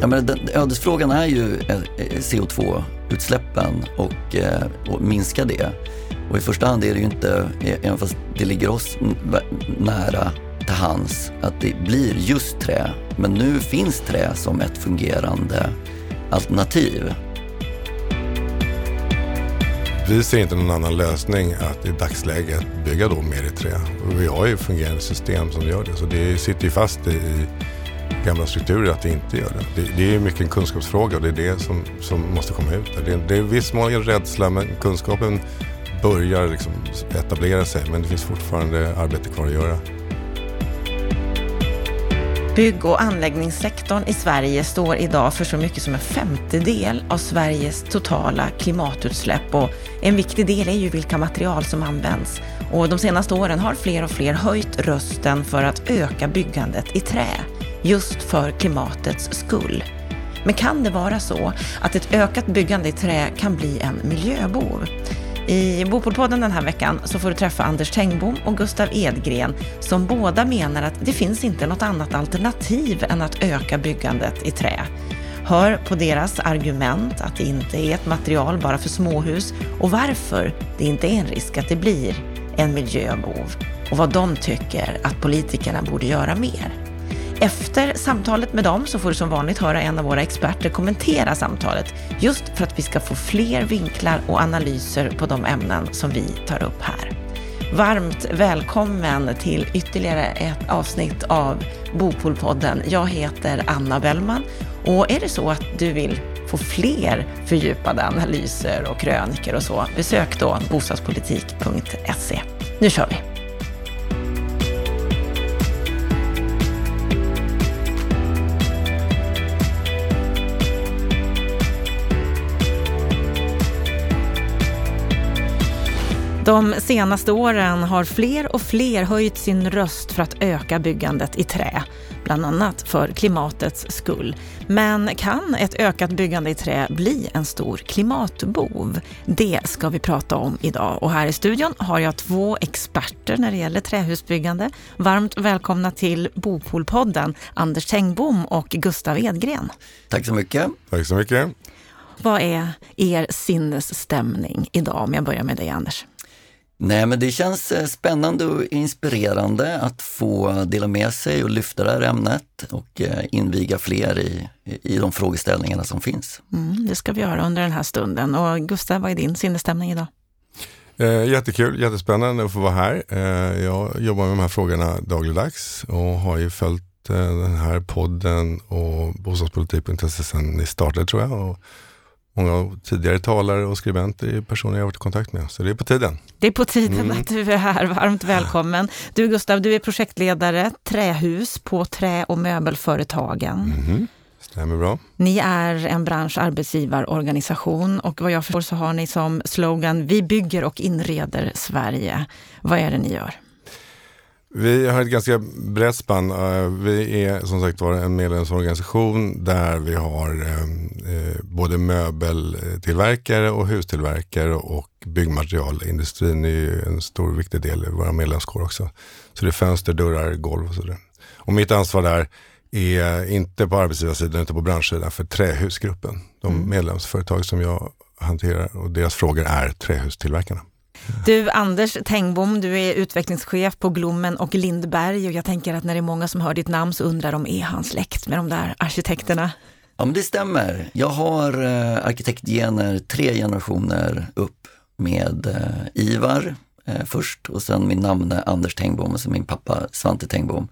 Ja, men den, ödesfrågan är ju eh, eh, CO2-utsläppen och, eh, och minska det. Och i första hand är det ju inte, även fast det ligger oss nära till hands, att det blir just trä. Men nu finns trä som ett fungerande alternativ. Vi ser inte någon annan lösning att i dagsläget bygga då mer i trä. Vi har ju fungerande system som gör det, så det sitter ju fast i gamla strukturer att det inte gör det. Det, det är mycket en kunskapsfråga och det är det som, som måste komma ut. Det, det är viss mån en rädsla men kunskapen börjar liksom etablera sig men det finns fortfarande arbete kvar att göra. Bygg och anläggningssektorn i Sverige står idag för så mycket som en femtedel av Sveriges totala klimatutsläpp och en viktig del är ju vilka material som används. Och de senaste åren har fler och fler höjt rösten för att öka byggandet i trä, just för klimatets skull. Men kan det vara så att ett ökat byggande i trä kan bli en miljöbov? I Bopolpodden den här veckan så får du träffa Anders Tengbom och Gustav Edgren som båda menar att det finns inte något annat alternativ än att öka byggandet i trä. Hör på deras argument att det inte är ett material bara för småhus och varför det inte är en risk att det blir en miljöbov och vad de tycker att politikerna borde göra mer. Efter samtalet med dem så får du som vanligt höra en av våra experter kommentera samtalet, just för att vi ska få fler vinklar och analyser på de ämnen som vi tar upp här. Varmt välkommen till ytterligare ett avsnitt av Bopolpodden. Jag heter Anna Bellman och är det så att du vill få fler fördjupade analyser och kröniker och så, besök då bostadspolitik.se. Nu kör vi! De senaste åren har fler och fler höjt sin röst för att öka byggandet i trä, bland annat för klimatets skull. Men kan ett ökat byggande i trä bli en stor klimatbov? Det ska vi prata om idag och här i studion har jag två experter när det gäller trähusbyggande. Varmt välkomna till Bopolpodden, Anders Tengbom och Gustav Edgren. Tack så mycket. Tack så mycket. Vad är er sinnesstämning idag om jag börjar med dig Anders? Nej, men det känns eh, spännande och inspirerande att få dela med sig och lyfta det här ämnet och eh, inviga fler i, i de frågeställningarna som finns. Mm, det ska vi göra under den här stunden. Och Gustav, vad är din sinnesstämning idag? Eh, jättekul, jättespännande att få vara här. Eh, jag jobbar med de här frågorna dagligdags och har ju följt eh, den här podden och bostadspolitik.se sedan ni startade tror jag. Och många tidigare talare och skribenter är personer jag varit i kontakt med. Så det är på tiden. Det är på tiden mm. att du är här. Varmt välkommen. Du Gustav, du är projektledare Trähus på Trä och möbelföretagen. Mm. Stämmer bra. Ni är en branscharbetsgivarorganisation och vad jag förstår så har ni som slogan Vi bygger och inreder Sverige. Vad är det ni gör? Vi har ett ganska brett spann. Eh, vi är som sagt var en medlemsorganisation där vi har eh, eh, både möbeltillverkare och hustillverkare och byggmaterialindustrin är ju en stor viktig del i våra medlemskår också. Så det är fönster, dörrar, golv och sådär. Och mitt ansvar där är inte på arbetsgivarsidan utan på branschsidan för trähusgruppen. De mm. medlemsföretag som jag hanterar och deras frågor är trähustillverkarna. Du Anders Tengbom, du är utvecklingschef på Glommen och Lindberg och jag tänker att när det är många som hör ditt namn så undrar de, är han släkt med de där arkitekterna? Ja men det stämmer. Jag har eh, arkitektgener tre generationer upp med eh, Ivar eh, först och sen min namne Anders Tengbom och sen min pappa Svante Tengbom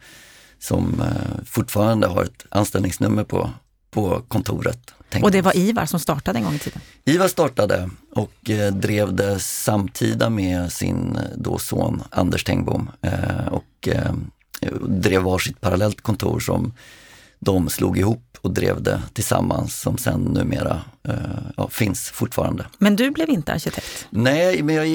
som eh, fortfarande har ett anställningsnummer på, på kontoret. Och det var Ivar som startade en gång i tiden? Ivar startade och eh, drev det samtida med sin eh, då son Anders Tengbom eh, och eh, drev varsitt parallellt kontor som de slog ihop och drev det tillsammans som sen numera eh, ja, finns fortfarande. Men du blev inte arkitekt? Nej, men jag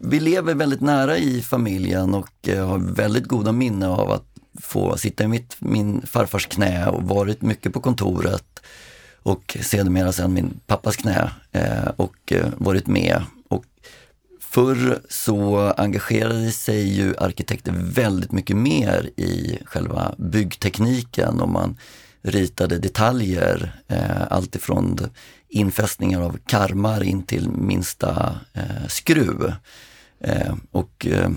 vi lever väldigt nära i familjen och har väldigt goda minnen av att få sitta i mitt, min farfars knä och varit mycket på kontoret och sedermera sen min pappas knä eh, och eh, varit med. Och förr så engagerade sig ju arkitekter väldigt mycket mer i själva byggtekniken och man ritade detaljer, eh, alltifrån infästningar av karmar in till minsta eh, skruv. Eh, och eh,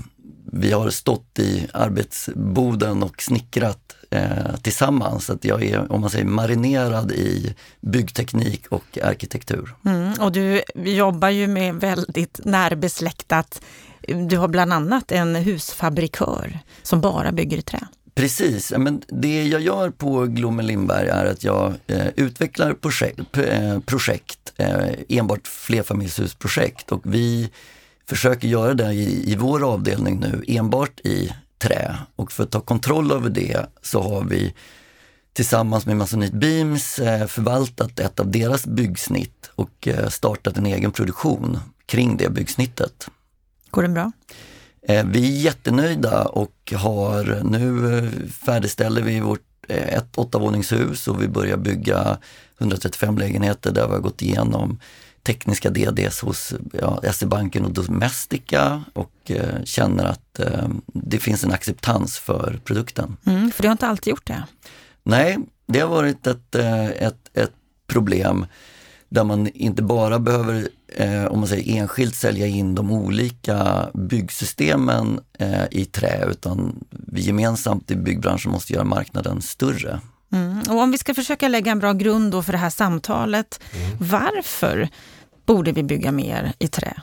vi har stått i arbetsboden och snickrat eh, tillsammans. Så att jag är, om man säger, marinerad i byggteknik och arkitektur. Mm, och du jobbar ju med väldigt närbesläktat. Du har bland annat en husfabrikör som bara bygger i trä. Precis, men det jag gör på Glommen Lindberg är att jag eh, utvecklar projekt, eh, projekt eh, enbart flerfamiljshusprojekt och vi försöker göra det i, i vår avdelning nu enbart i trä. Och för att ta kontroll över det så har vi tillsammans med Masonite Beams eh, förvaltat ett av deras byggsnitt och eh, startat en egen produktion kring det byggsnittet. Går den bra? Eh, vi är jättenöjda och har nu färdigställer vi vårt ett åttavåningshus och vi börjar bygga 135 lägenheter där vi har gått igenom tekniska DDs hos ja, SE-banken och Domestica och eh, känner att eh, det finns en acceptans för produkten. Mm, för det har inte alltid gjort det? Nej, det har varit ett, eh, ett, ett problem där man inte bara behöver, eh, om man säger enskilt, sälja in de olika byggsystemen eh, i trä utan vi gemensamt i byggbranschen måste göra marknaden större. Mm. Och om vi ska försöka lägga en bra grund då för det här samtalet, mm. varför borde vi bygga mer i trä?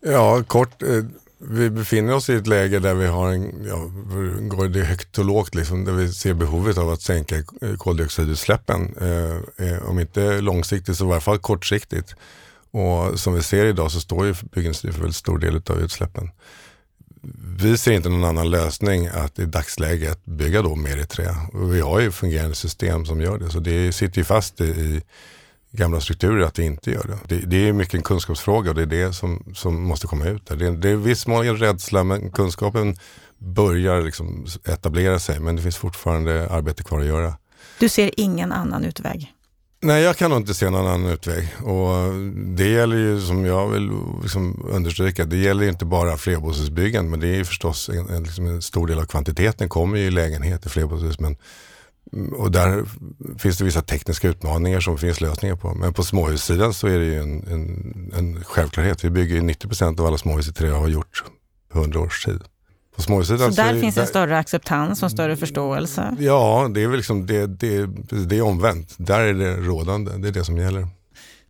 Ja, kort. Eh, vi befinner oss i ett läge där vi har en, ja, går det högt och lågt, liksom, där vi ser behovet av att sänka koldioxidutsläppen. Eh, eh, om inte långsiktigt så i varje fall kortsiktigt. Och som vi ser idag så står ju byggindustrin för väldigt stor del av utsläppen vi ser inte någon annan lösning att i dagsläget bygga då mer i trä. Vi har ju fungerande system som gör det, så det sitter ju fast i, i gamla strukturer att det inte gör det. Det, det är mycket en kunskapsfråga och det är det som, som måste komma ut. Där. Det, det är viss mån en rädsla men kunskapen börjar liksom etablera sig men det finns fortfarande arbete kvar att göra. Du ser ingen annan utväg? Nej, jag kan nog inte se någon annan utväg. Och det gäller ju, som jag vill liksom understryka, det gäller inte bara flerbostadsbyggande, men det är ju förstås en, en, liksom en, stor del av kvantiteten kommer ju i lägenheter, flerbostadshus. Men, och där finns det vissa tekniska utmaningar som finns lösningar på. Men på småhussidan så är det ju en, en, en självklarhet. Vi bygger ju 90% av alla småhus i trä och har gjort 100 års tid. På småhussidan så där så finns där, en större acceptans och större förståelse? Ja, det är väl liksom det, det, det är omvänt. Där är det rådande, det är det som gäller.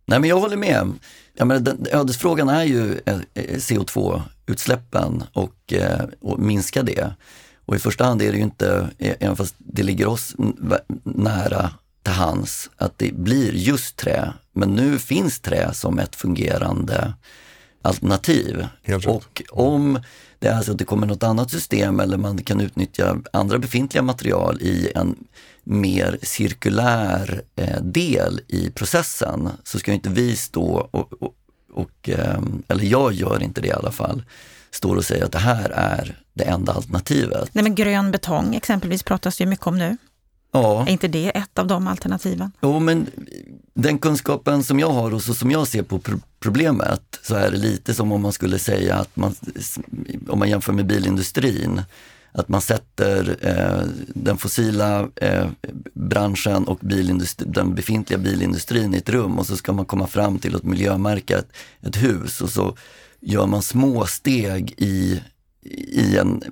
Nej men jag håller med. Ja, men den, ödesfrågan är ju eh, CO2-utsläppen och, eh, och minska det. Och i första hand är det ju inte, eh, även fast det ligger oss nära till hands, att det blir just trä. Men nu finns trä som ett fungerande alternativ. och om det är alltså att det kommer något annat system eller man kan utnyttja andra befintliga material i en mer cirkulär eh, del i processen så ska inte vi stå och, och, och eh, eller jag gör inte det i alla fall, står och säger att det här är det enda alternativet. Nej men grön betong exempelvis pratas det ju mycket om nu. Ja. Är inte det ett av de alternativen? Jo, men den kunskapen som jag har och så som jag ser på problemet så är det lite som om man skulle säga att man, om man jämför med bilindustrin, att man sätter eh, den fossila eh, branschen och den befintliga bilindustrin i ett rum och så ska man komma fram till att miljömärka ett, ett hus och så gör man små steg i, i en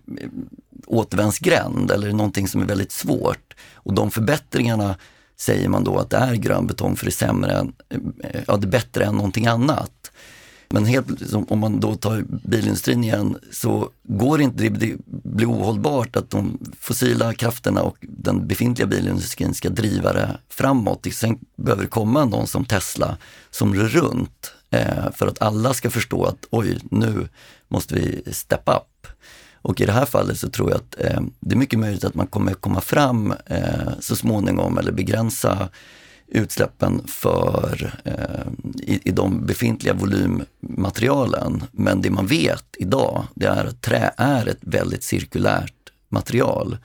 återvändsgränd eller någonting som är väldigt svårt. Och de förbättringarna säger man då att det är grön betong för det är sämre än, eh, ja det är bättre än någonting annat. Men helt, om man då tar bilindustrin igen så går det inte det, blir ohållbart att de fossila krafterna och den befintliga bilindustrin ska driva det framåt. Sen behöver det komma någon som Tesla som rör runt eh, för att alla ska förstå att oj, nu måste vi step up. Och i det här fallet så tror jag att eh, det är mycket möjligt att man kommer komma fram eh, så småningom eller begränsa utsläppen för eh, i, i, de befintliga volymmaterialen. Men det man vet idag, det är att trä är ett väldigt cirkulärt material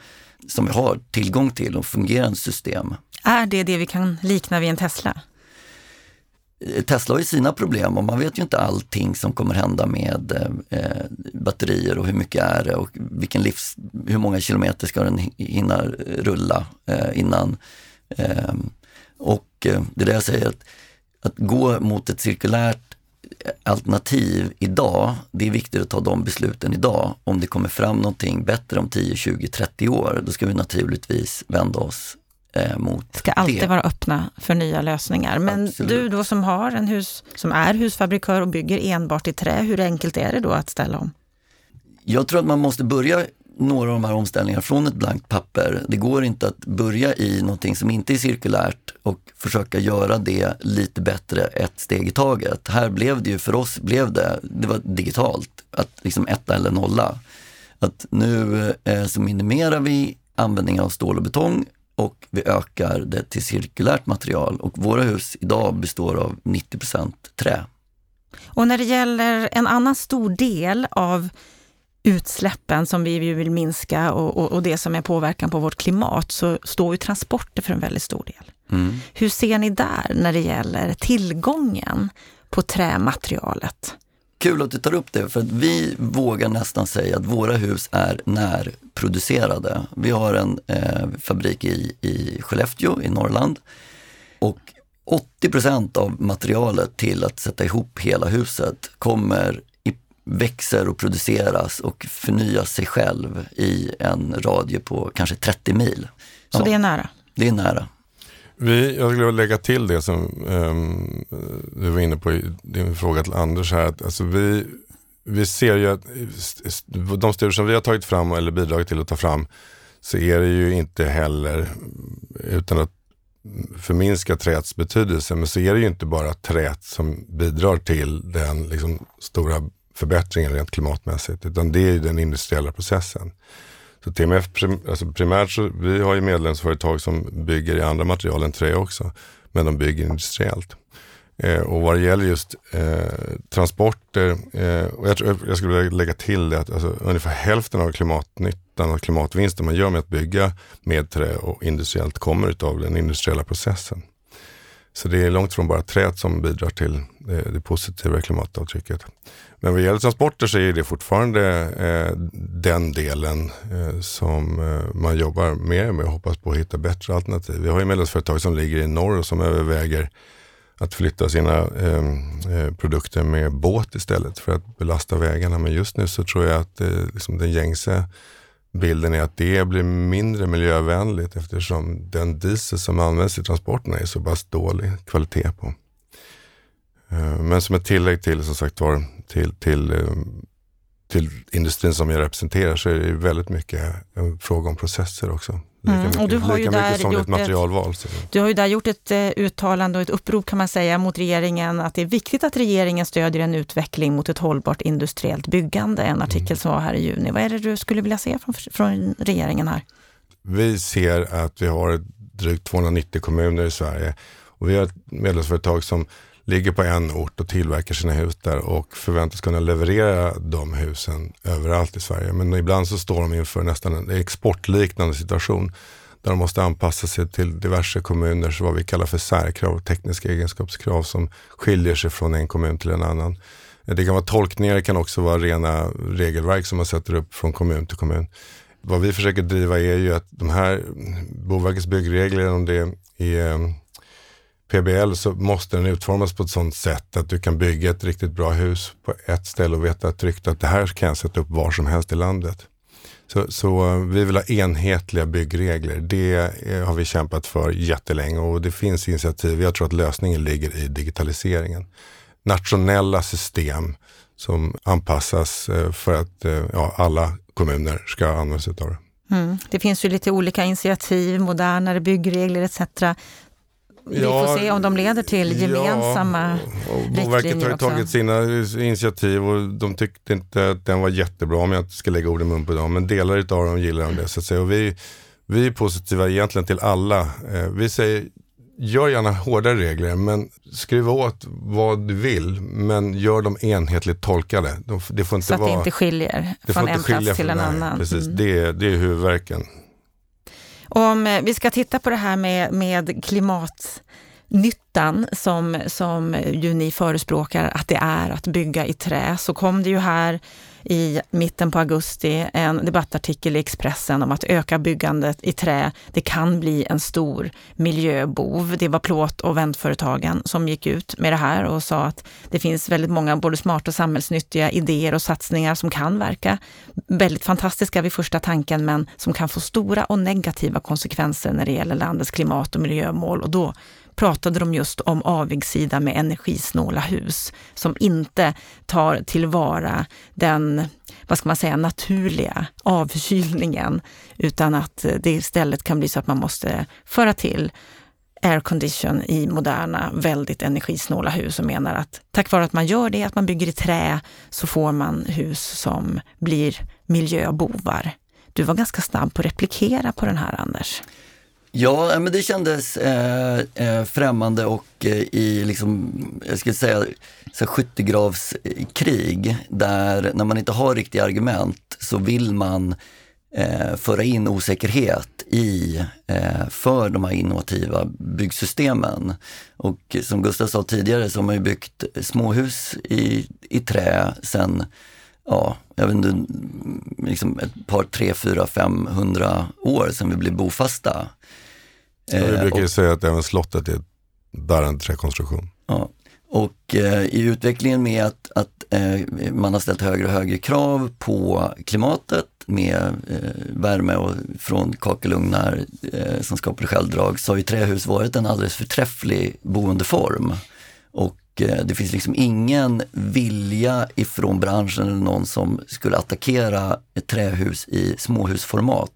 som vi har tillgång till och fungerande system. Är det det vi kan likna vid en Tesla? Tesla har ju sina problem och man vet ju inte allting som kommer hända med eh, eh batterier och hur mycket är det och vilken livs, hur många kilometer ska den hinna rulla eh, innan. Ehm, eh, och det är det jag säger, att, att gå mot ett cirkulärt eh, alternativ idag, det är viktigt att ta de besluten idag. Om det kommer fram någonting bättre om 10, 20, 30 år, då ska vi naturligtvis vända oss eh, mot Ska alltid det. vara öppna för nya lösningar. Men Absolut. du då som har en hus, som är husfabrikör och bygger enbart i trä, hur enkelt är det då att ställa om? Jag tror att man måste börja några av de här omställningarna från ett blankt papper. Det går inte att börja i någonting som inte är cirkulärt och försöka göra det lite bättre ett steg i taget. Här blev det ju, för oss blev det, det var digitalt, att liksom etta eller nolla. Att nu eh, så minimerar vi användningen av stål och betong och vi ökar det till cirkulärt material och våra hus idag består av 90% trä. Och när det gäller en annan stor del av utsläppen som vi vill minska och, och, och det som är påverkan på vårt klimat så står ju transporter för en väldigt stor del. Mm. Hur ser ni där när det gäller tillgången på trämaterialet? Kul att du tar upp det, för att vi vågar nästan säga att våra hus är närproducerade. Vi har en eh, fabrik i, i Skellefteå i Norrland och 80% av materialet till att sätta ihop hela huset kommer i, växer och produceras och förnyar sig själv i en radie på kanske 30 mil. Så Ja. det är nära. Det är nära. Vi, jag skulle vilja lägga till det som um, du var inne på i din fråga till Anders här. Att, alltså vi, vi ser ju att de studier som vi har tagit fram eller bidragit till att ta fram så är det ju inte heller, utan att förminska träets betydelse, men så är det ju inte bara träet som bidrar till den liksom, stora förbättringen rent klimatmässigt, utan det är ju den industriella processen. Så TMF prim, alltså primärt så, vi har ju medlemsföretag som bygger i andra material än trä också, men de bygger industriellt. Eh, och vad det gäller just eh, transporter, eh, och jag, tror, jag skulle vilja lägga till det att alltså, ungefär hälften av klimatnyttan och klimatvinsten man gör med att bygga med trä och industriellt kommer utav den industriella processen. Så det är långt från bara träet som bidrar till det, det positiva klimatavtrycket. Men vad gäller transporter så är det fortfarande eh, den delen eh, som eh, man jobbar mer med och hoppas på att hitta bättre alternativ. Vi har ju medlemsföretag som ligger i norr och som överväger att flytta sina eh, eh, produkter med båt istället för att belasta vägarna. Men just nu så tror jag att eh, liksom den gängse bilden är att det blir mindre miljövänligt eftersom den diesel som används i transporterna är så pass dålig kvalitet på. Eh, men som ett tillägg till, som sagt var, till, till, eh, till industrin som jag representerar så är det väldigt mycket en fråga om processer också. Lika Mm, och mycket, du har ju där mycket som gjort ett ett- materialval. Så. Du har ju där gjort ett eh, uttalande och ett upprop kan man säga mot regeringen att det är viktigt att regeringen stödjer en utveckling mot ett hållbart industriellt byggande. En artikel som var här i juni. Vad är det du skulle vilja se från, från regeringen här? Vi ser att vi har drygt 290 kommuner i Sverige och vi har ett medlemsföretag som ligger på en ort och tillverkar sina hus där och förväntas kunna leverera de husen överallt i Sverige. Men ibland så står de inför nästan en exportliknande situation där de måste anpassa sig till diverse kommuners vad vi kallar för särkrav, tekniska egenskapskrav som skiljer sig från en kommun till en annan. Det kan vara tolkningar, det kan också vara rena regelverk som man sätter upp från kommun till kommun. Vad vi försöker driva är ju att de här Boverkets byggregler, om det är eh, PBL så måste den utformas på ett sådant sätt att du kan bygga ett riktigt bra hus på ett ställe och veta tryggt att det här kan jag sätta upp var som helst i landet. Så, så eh, vi vill ha enhetliga byggregler. Det eh, har vi kämpat för jättelänge och det finns initiativ. Jag tror att lösningen ligger i digitaliseringen. Nationella system som anpassas eh, för att ja, alla kommuner ska använda sig av det. Mm. Det finns ju lite olika initiativ, modernare byggregler etc. Vi Ja, får se om de leder till gemensamma Ja, och Boverket har ju tagit sina initiativ och de tyckte inte att den var jättebra om jag inte ska lägga ord i mun på dem. Men delar av dem gillar de det. Så att säga. Och vi, vi är positiva egentligen till alla. Eh, vi säger gör gärna hårdare regler men skruva åt vad du vill men gör dem enhetligt tolkade. De, det får inte Så att vara, det inte skiljer från en plats till en annan. Precis, Mm. det, det är huvudverken. Om eh, vi ska titta på det här med, med nyttan som, som ju ni förespråkar att det är att bygga i trä, så kom det ju här i mitten på augusti en debattartikel i Expressen om att öka byggandet i trä, det kan bli en stor miljöbov. Det var plåt och väntföretagen som gick ut med det här och sa att det finns väldigt många både smarta och samhällsnyttiga idéer och satsningar som kan verka väldigt fantastiska vid första tanken, men som kan få stora och negativa konsekvenser när det gäller landets klimat och miljömål. Och då pratade de just om avigsida med energisnåla hus som inte tar tillvara den, vad ska man säga, naturliga avkylningen utan att det istället kan bli så att man måste föra till aircondition i moderna, väldigt energisnåla hus och menar att tack vare att man gör det, att man bygger i trä, så får man hus som blir miljöbovar. Du var ganska snabb på att replikera på den här, Anders. Ja, eh, men det kändes eh, eh, främmande och eh, i, liksom, jag skulle säga, så skyttegravskrig där när man inte har riktiga argument så vill man eh, föra in osäkerhet i, eh, för de här innovativa byggsystemen. Och som Gustav sa tidigare så har man ju byggt småhus i, i trä sen ja, jag vet inte, liksom ett par, tre, fyra, femhundra år sedan vi blev bofasta. Ja, vi brukar ju och, säga att även slottet är bärande träkonstruktion. Ja. Och eh, i utvecklingen med att, att eh, man har ställt högre och högre krav på klimatet med eh, värme och, från kakelugnar eh, som skapar självdrag så har ju trähus varit en alldeles förträfflig boendeform. Och eh, det finns liksom ingen vilja ifrån branschen eller någon som skulle attackera ett trähus i småhusformat.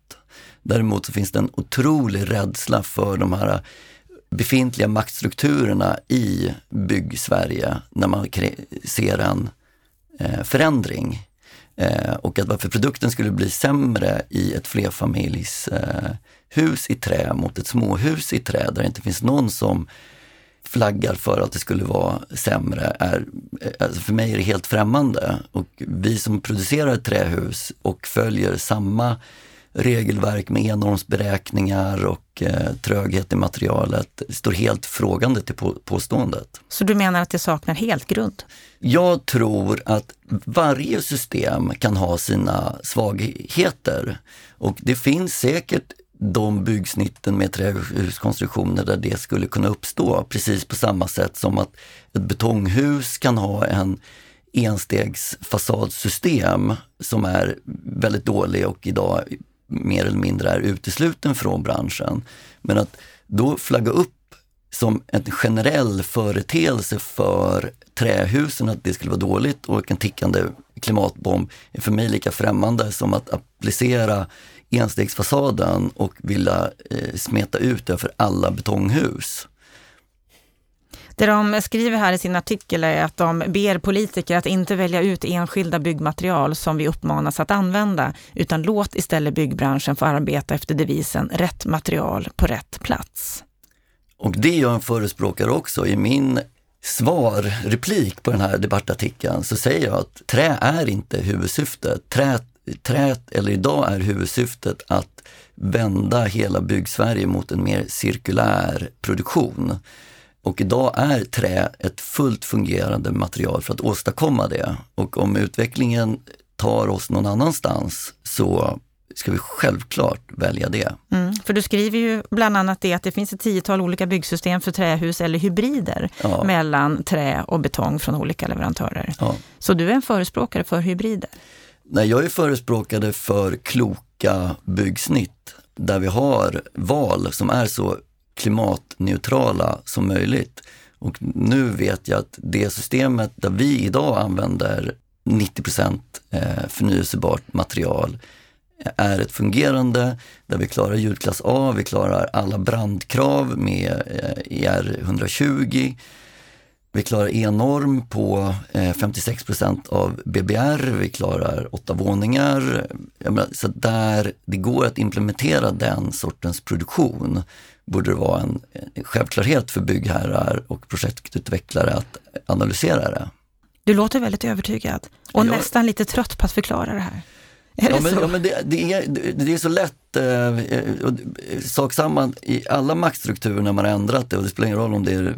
Däremot så finns det en otrolig rädsla för de här befintliga maktstrukturerna i bygg-Sverige när man ser en eh, förändring. Eh, och att varför produkten skulle bli sämre i ett flerfamiljshus eh, i trä mot ett småhus i trä där det inte finns någon som flaggar för att det skulle vara sämre är, eh, alltså för mig är det helt främmande. Och vi som producerar trähus och följer samma regelverk med ennormsberäkningar och eh, tröghet i materialet står helt frågande till på, påståendet. Så du menar att det saknar helt grund? Jag tror att varje system kan ha sina svagheter och det finns säkert de byggsnitten med trähuskonstruktioner där det skulle kunna uppstå precis på samma sätt som att ett betonghus kan ha en enstegsfasadsystem som är väldigt dålig och idag mer eller mindre är utesluten från branschen. Men att då flagga upp som en generell företeelse för trähusen att det skulle vara dåligt och en tickande klimatbomb är för mig lika främmande som att applicera enstegsfasaden och vilja eh, smeta ut det för alla betonghus. Det de skriver här i sin artikel är att de ber politiker att inte välja ut enskilda byggmaterial som vi uppmanas att använda, utan låt istället byggbranschen få arbeta efter devisen rätt material på rätt plats. Och det är jag en förespråkare också. I min svar, replik på den här debattartikeln så säger jag att trä är inte huvudsyftet. Trä, trät, eller idag är huvudsyftet att vända hela byggsverige mot en mer cirkulär produktion. Och idag är trä ett fullt fungerande material för att åstadkomma det. Och om utvecklingen tar oss någon annanstans så ska vi självklart välja det. Mm, för du skriver ju bland annat det att det finns ett tiotal olika byggsystem för trähus eller hybrider ja. mellan trä och betong från olika leverantörer. Ja. Så du är en förespråkare för hybrider? Nej, jag är förespråkare för kloka byggsnitt där vi har val som är så klimatneutrala som möjligt. Och nu vet jag att det systemet där vi idag använder 90 eh, förnyelsebart material eh, är ett fungerande där vi klarar ljudklass A, vi klarar alla brandkrav med eh, ER120. Vi klarar E-norm på 56 av BBR, vi klarar åtta våningar. Så där det går att implementera den sortens produktion borde det vara en självklarhet för byggherrar och projektutvecklare att analysera det. Du låter väldigt övertygad och jag... nästan lite trött på att förklara det här. Är ja, det men, ja, men det, det, är, det är så lätt att, eh, sak samma i alla maktstrukturer när man har ändrat det och det spelar ingen roll om det är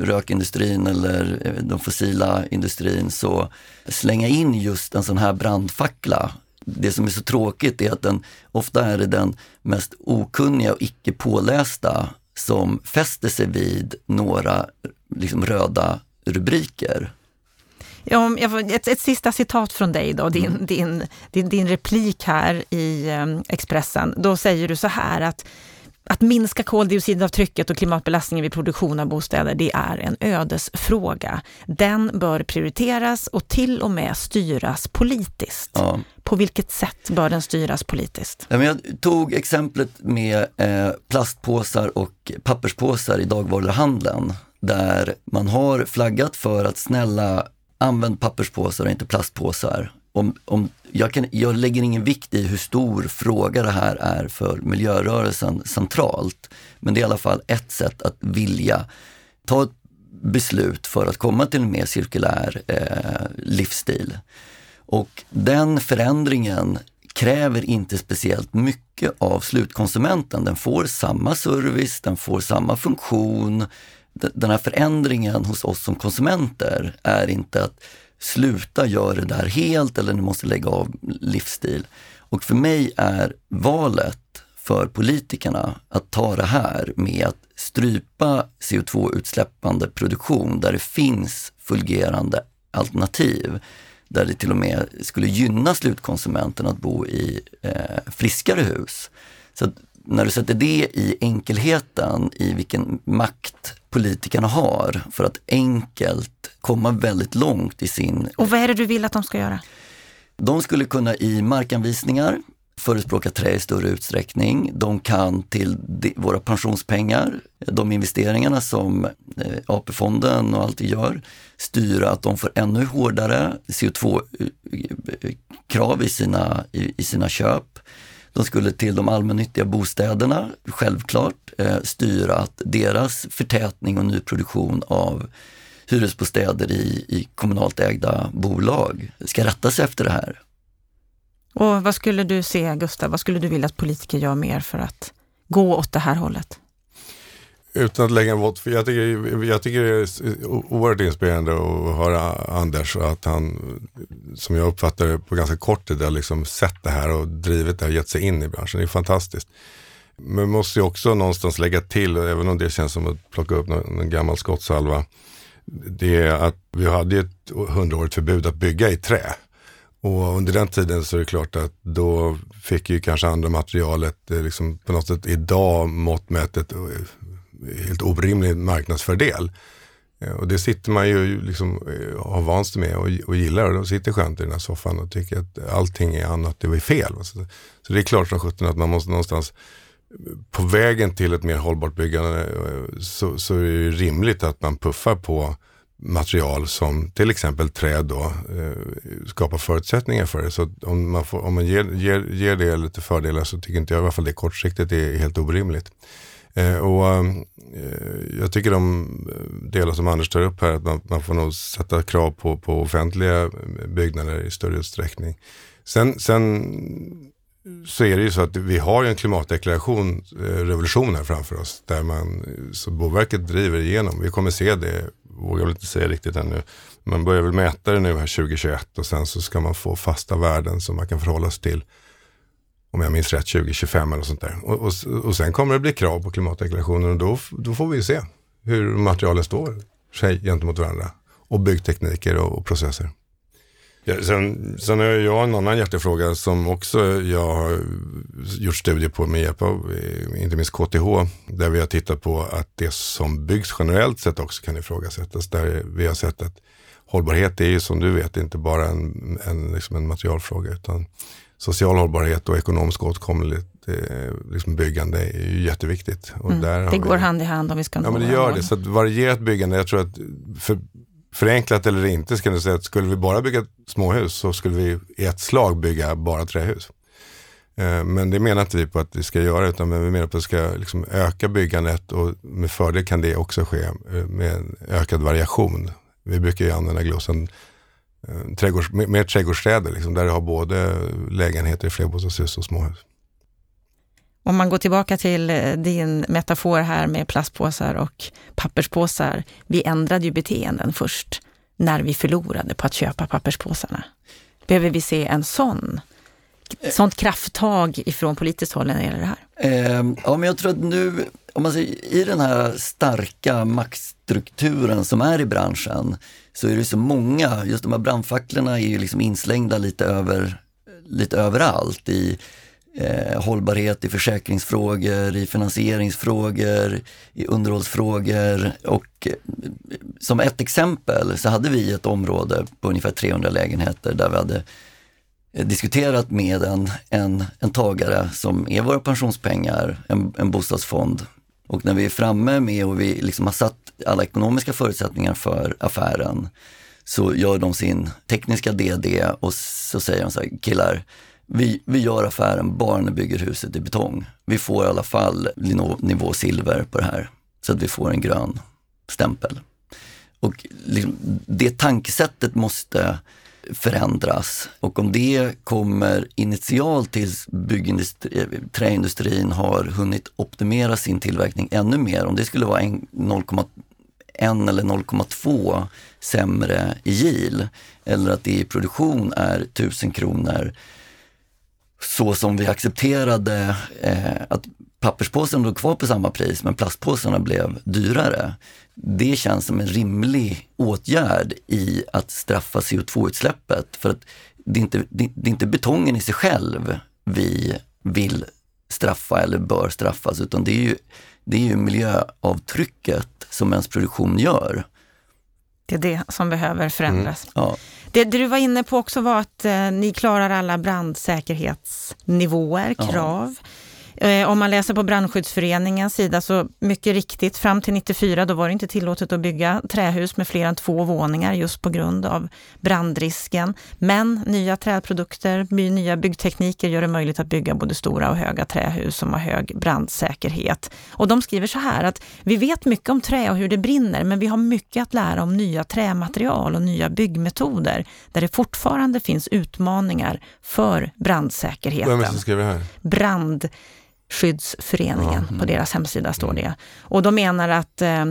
rökindustrin eller den fossila industrin, så slänga in just en sån här brandfackla det som är så tråkigt är att den, ofta är det den mest okunniga och icke pålästa som fäster sig vid några liksom, röda rubriker. Ja, ett, ett sista citat från dig då, din, mm. din, din, din replik här i um, Expressen. Då säger du så här att att minska koldioxidavtrycket och klimatbelastningen vid produktion av bostäder, det är en ödesfråga. Den bör prioriteras och till och med styras politiskt. Ja. På vilket sätt bör den styras politiskt? Jag tog exemplet med eh, plastpåsar och papperspåsar i dagvaruhandeln där man har flaggat för att snälla använd papperspåsar och inte plastpåsar. Om, om, jag, kan, jag lägger ingen vikt i hur stor fråga det här är för miljörörelsen centralt. Men det är i alla fall ett sätt att vilja ta ett beslut för att komma till en mer cirkulär eh, livsstil. Och den förändringen kräver inte speciellt mycket av slutkonsumenten. Den får samma service, den får samma funktion. Den här förändringen hos oss som konsumenter är inte att sluta göra det där helt eller ni måste lägga av livsstil. Och för mig är valet för politikerna att ta det här med att strypa CO2-utsläppande produktion där det finns fungerande alternativ där det till och med skulle gynna slutkonsumenten att bo i eh, friskare hus. Så när du sätter det i enkelheten, i vilken makt politikerna har för att enkelt komma väldigt långt i sin... Och vad är det du vill att de ska göra? De skulle kunna i markanvisningar förespråka trä i större utsträckning. De kan till våra pensionspengar, de investeringarna som eh, AP-fonden och allt gör, styra att de får ännu hårdare CO2-krav i sina, i, i sina köp. De skulle till de allmännyttiga bostäderna, självklart, eh, styra att deras förtätning och nyproduktion av hyresbostäder i, i kommunalt ägda bolag ska rätta sig efter det här. Och vad skulle du se, Gustav, vad skulle du vilja att politiker gör mer för att gå åt det här hållet? Utan att lägga en våt, för jag tycker, jag tycker det är oerhört inspirerande att höra Anders och att han, som jag uppfattar det, på ganska kort tid har liksom sett det här och drivit det och gett sig in i branschen. Det är fantastiskt. Men man måste ju också någonstans lägga till, även om det känns som att plocka upp någon, någon gammal skottsalva, det är att vi hade ett hundraårigt förbud att bygga i trä. Och under den tiden så är det klart att då fick ju kanske andra materialet eh, liksom på något sätt idag måttmätet eh, helt orimlig marknadsfördel. Eh, och det sitter man ju liksom, har vant sig med och, och gillar och sitter skönt i den här soffan och tycker att allting är annat, det var fel. Så, så det är klart som sjutton att man måste någonstans på vägen till ett mer hållbart byggande eh, så, så är det rimligt att man puffar på material som till exempel träd då eh, skapar förutsättningar för det. Så om man, får, om man ger, ger, ger det lite fördelar så tycker inte jag i alla fall det kortsiktigt är helt orimligt. Eh, och eh, Jag tycker de delar som Anders tar upp här, att man, man får nog sätta krav på, på offentliga byggnader i större utsträckning. Sen, sen så är det ju så att vi har en klimatdeklaration, eh, revolution här framför oss, där man, så Boverket driver igenom. Vi kommer se det, vågar väl inte säga riktigt ännu, man börjar väl mäta det nu här 2021 och sen så ska man få fasta värden som man kan förhålla sig till om jag minns rätt, 2025 eller sånt där. Och, och, och sen kommer det bli krav på klimatdeklarationen och då, då får vi ju se hur materialen står sig gentemot varandra. Och byggtekniker och, och processer. Ja, sen, sen har jag en annan hjärtefråga som också jag har gjort studier på med hjälp av eh, inte minst KTH. Där vi har tittat på att det som byggs generellt sett också kan ifrågasättas. Där vi har sett att hållbarhet är ju som du vet inte bara en, en, liksom en materialfråga utan social hållbarhet och ekonomisk åtkomlighet eh, liksom byggande är ju jätteviktigt. Och mm, där det går vi, hand i hand om vi ska nå Ja men det gör det. Så varierat byggande, jag tror att för, förenklat eller inte ska jag säga att skulle vi bara bygga småhus så skulle vi i ett slag bygga bara trähus. Eh, men det menar inte vi på att vi ska göra utan vi menar på att vi ska liksom öka byggandet och med fördel kan det också ske eh, med med ökad variation. Vi brukar ju använda glosen eh, trädgårds, mer trädgårdsstäder liksom, där du har både lägenheter i flerbostadshus och småhus. Om man går tillbaka till eh, din metafor här med plastpåsar och papperspåsar. Vi ändrade ju beteenden först när vi förlorade på att köpa papperspåsarna. Behöver vi se en sån, sånt krafttag ifrån politiskt håll när det gäller det här? Eh, ja, men jag tror att nu, om man säger, i den här starka maktstrukturen som är i branschen, så är det så många, just de här brandfacklorna är ju liksom inslängda lite, över, lite överallt. I eh, hållbarhet, i försäkringsfrågor, i finansieringsfrågor, i underhållsfrågor. Och eh, som ett exempel så hade vi ett område på ungefär 300 lägenheter där vi hade eh, diskuterat med en, en, en tagare som är våra pensionspengar, en, en bostadsfond. Och när vi är framme med och vi liksom har satt alla ekonomiska förutsättningar för affären så gör de sin tekniska DD och så säger de så här, killar, vi, vi gör affären bara när vi bygger huset i betong. Vi får i alla fall nivå silver på det här så att vi får en grön stämpel. Och liksom, det tankesättet måste förändras och om det kommer initialt tills eh, träindustrin har hunnit optimera sin tillverkning ännu mer, om det skulle vara 0,1 eller 0,2 sämre i yield eller att det i produktion är 1000 kronor så som vi accepterade eh, att papperspåsen låg kvar på samma pris men plastpåsarna blev dyrare. Det känns som en rimlig åtgärd i att straffa CO2-utsläppet. För att det är, inte, det, det är inte betongen i sig själv vi vill straffa eller bör straffas utan det är ju, det är ju miljöavtrycket som ens produktion gör. Det är det som behöver förändras. Mm, ja. Det, du var inne på också var att eh, ni klarar alla brandsäkerhetsnivåer, krav. Ja. Eh, om man läser på Brandskyddsföreningens sida så mycket riktigt, fram till 94 då var det inte tillåtet att bygga trähus med fler än två våningar just på grund av brandrisken. Men nya trädprodukter, nya byggtekniker gör det möjligt att bygga både stora och höga trähus som har hög brandsäkerhet. Och de skriver så här att vi vet mycket om trä och hur det brinner, men vi har mycket att lära om nya trämaterial och nya byggmetoder där det fortfarande finns utmaningar för brandsäkerheten. Vem är det som skriver här? Brand Skyddsföreningen. Mm. På deras hemsida står det. Och de menar att eh,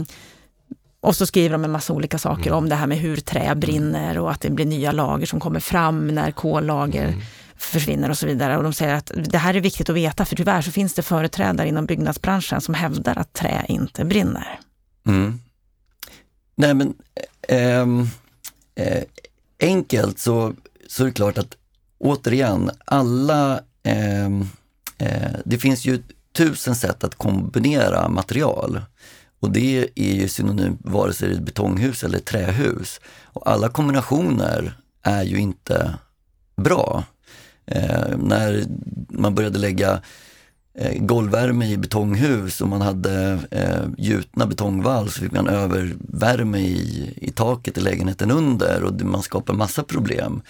och så skriver de en massa olika saker mm. om det här med hur trä brinner och att det blir nya lager som kommer fram när kollager mm. försvinner och så vidare. Och de säger att det här är viktigt att veta för tyvärr så finns det företrädare inom byggnadsbranschen som hävdar att trä inte brinner. Mm. Nej men ähm, äh, enkelt så, så är det klart att återigen alla ähm, Eh, det finns ju tusen sätt att kombinera material. Och det är ju synonymt vare sig det är ett betonghus eller ett trähus. Och alla kombinationer är ju inte bra. Eh, när man började lägga eh, golvvärme i betonghus och man hade eh, gjutna betongvalv så fick man övervärme i, i taket i lägenheten under och man skapar massa problem.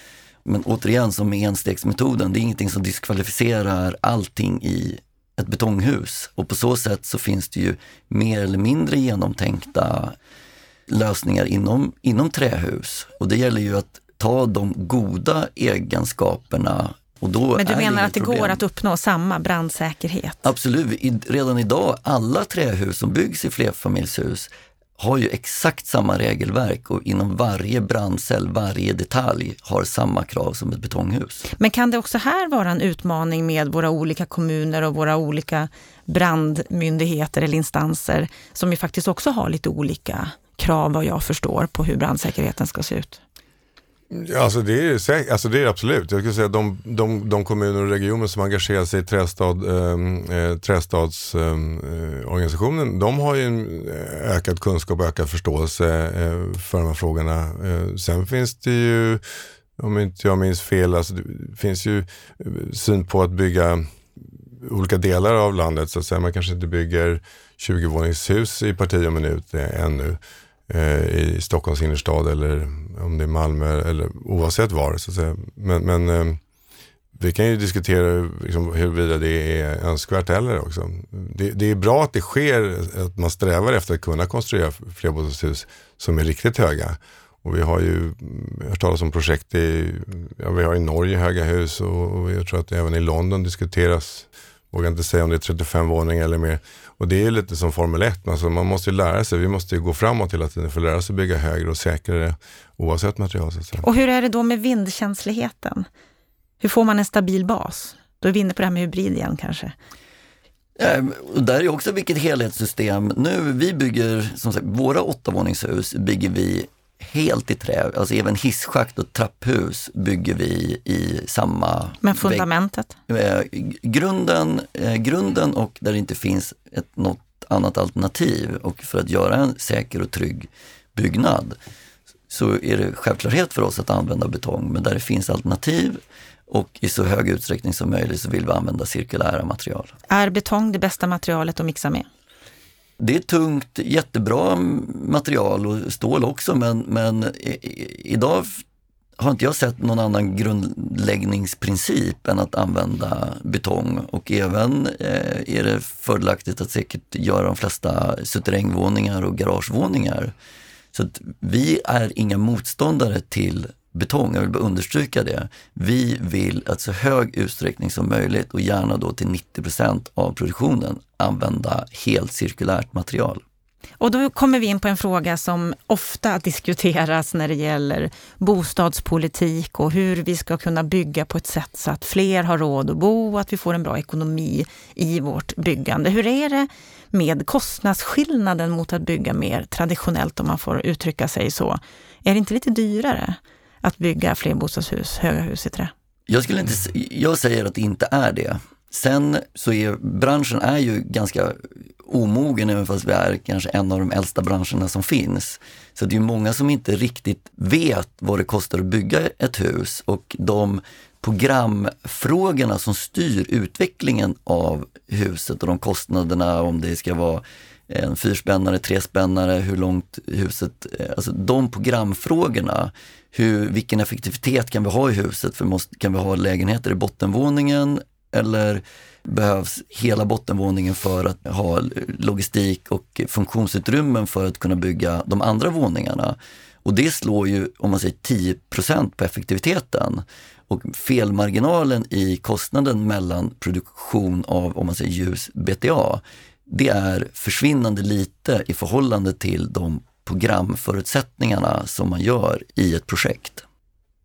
Men återigen som med enstegsmetoden, det är ingenting som diskvalificerar allting i ett betonghus. Och på så sätt så finns det ju mer eller mindre genomtänkta lösningar inom, inom trähus. Och det gäller ju att ta de goda egenskaperna och då Men du menar att det problem. går att uppnå samma brandsäkerhet? Absolut. I, redan idag, alla trähus som byggs i flerfamiljshus har ju exakt samma regelverk och inom varje brandcell, varje detalj har samma krav som ett betonghus. Men kan det också här vara en utmaning med våra olika kommuner och våra olika brandmyndigheter eller instanser som ju faktiskt också har lite olika krav vad jag förstår på hur brandsäkerheten ska se ut? Alltså det, är, alltså det är absolut. Jag skulle säga de, de, de kommuner och regioner som engagerar sig i trästad, ehm, eh, trästadsorganisationen, ehm, eh, de har ju en eh, ökad kunskap och ökad förståelse eh, för de här frågorna. Eh, sen finns det ju, om inte jag minns fel, alltså det finns ju eh, syn på att bygga olika delar av landet. Så att säga. Man kanske inte bygger 20-våningshus i parti och minut eh, ännu eh, Eh, i Stockholms innerstad eller om det är Malmö eller oavsett var. Så att säga. Men, men eh, vi kan ju diskutera liksom, huruvida det är önskvärt heller också. Det, det, är bra att det sker, att man strävar efter att kunna konstruera flerbostadshus som är riktigt höga. Och vi har ju hört talas om projekt i, ja, vi har i Norge höga hus och, och jag tror att även i London diskuteras vågar inte säga om det är 35 våningar eller mer. Och det är lite som Formel 1, alltså man måste ju lära sig, vi måste ju gå framåt hela tiden för att lära sig bygga högre och säkrare oavsett material. Och hur är det då med vindkänsligheten? Hur får man en stabil bas? Då är vi inne på det här med hybrid igen kanske. Ja, och där är också vilket helhetssystem. Nu, vi bygger, som sagt, våra åttavåningshus bygger vi helt i trä. Alltså även hisschakt och trapphus bygger vi i samma... Men fundamentet? Vägg. Grunden, eh, grunden och där det inte finns ett, något annat alternativ och för att göra en säker och trygg byggnad så är det självklarhet för oss att använda betong, men där det finns alternativ och i så hög utsträckning som möjligt så vill vi använda cirkulära material. Är betong det bästa materialet att mixa med? Det är tungt, jättebra material och stål också men, men idag har inte jag sett någon annan grundläggningsprincip än att använda betong och även eh, är det fördelaktigt att säkert göra de flesta suterrängvåningar och garagevåningar. Så att vi är inga motståndare till betong, jag vill bara understryka det. Vi vill att så hög utsträckning som möjligt och gärna då till 90 procent av produktionen använda helt cirkulärt material. Och då kommer vi in på en fråga som ofta diskuteras när det gäller bostadspolitik och hur vi ska kunna bygga på ett sätt så att fler har råd att bo och att vi får en bra ekonomi i vårt byggande. Hur är det med kostnadsskillnaden mot att bygga mer traditionellt om man får uttrycka sig så? Är det inte lite dyrare? Att bygga flerbostadshus, höga hus i trä? Jag, skulle inte, jag säger att det inte är det. Sen så är branschen är ju ganska omogen, även fast vi är kanske en av de äldsta branscherna som finns. Så det är många som inte riktigt vet vad det kostar att bygga ett hus och de programfrågorna som styr utvecklingen av huset och de kostnaderna, om det ska vara en fyrspännare, trespännare, hur långt huset, eh, alltså de programfrågorna hur, vilken effektivitet kan vi ha i huset? För måste, kan vi ha lägenheter i bottenvåningen eller behövs hela bottenvåningen för att ha logistik och funktionsutrymmen för att kunna bygga de andra våningarna? Och det slår ju, om man säger 10 på effektiviteten. Och felmarginalen i kostnaden mellan produktion av, om man säger ljus BTA, det är försvinnande lite i förhållande till de programförutsättningarna som man gör i ett projekt.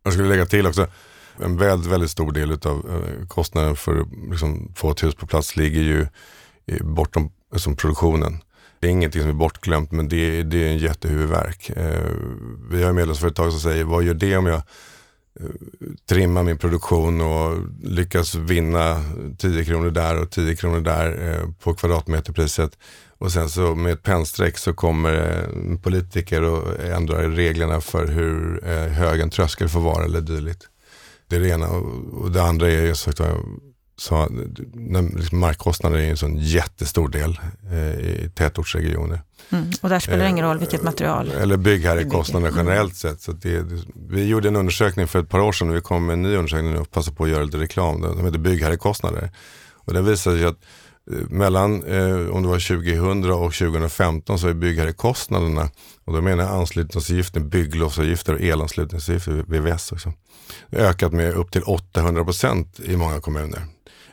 Jag skulle lägga till också, en väldigt, väldigt stor del av eh, kostnaden för att liksom, få ett hus på plats ligger ju bortom liksom, produktionen. Det är ingenting som är bortglömt men det, det är en jättehuvudvärk. Eh, vi har medlemsföretag som säger, vad gör det om jag eh, trimmar min produktion och lyckas vinna 10 kronor där och 10 kronor där på kvadratmeterpriset. Och sen så med ett pennstreck så kommer politiker och ändrar reglerna för hur eh, hög en tröskel får vara eller dylikt. Det är det ena. Och det andra är ju sagt, så, liksom markkostnader är en sån jättestor del eh, i tätortsregioner. Mm, och där spelar det ingen roll vilket material? Eller byggherrekostnader mm. generellt sett. Så det, vi gjorde en undersökning för ett par år sedan och vi kom med en ny undersökning och passade på att göra lite reklam. Den heter Byggherrekostnader. Och den visade ju att Eh, mellan eh, om det var 2000 och 2015 så är byggherrekostnaderna, och då menar jag anslutningsavgifter, bygglovsavgifter och elanslutningsavgifter, VVS också, ökat med upp till 800 procent i många kommuner.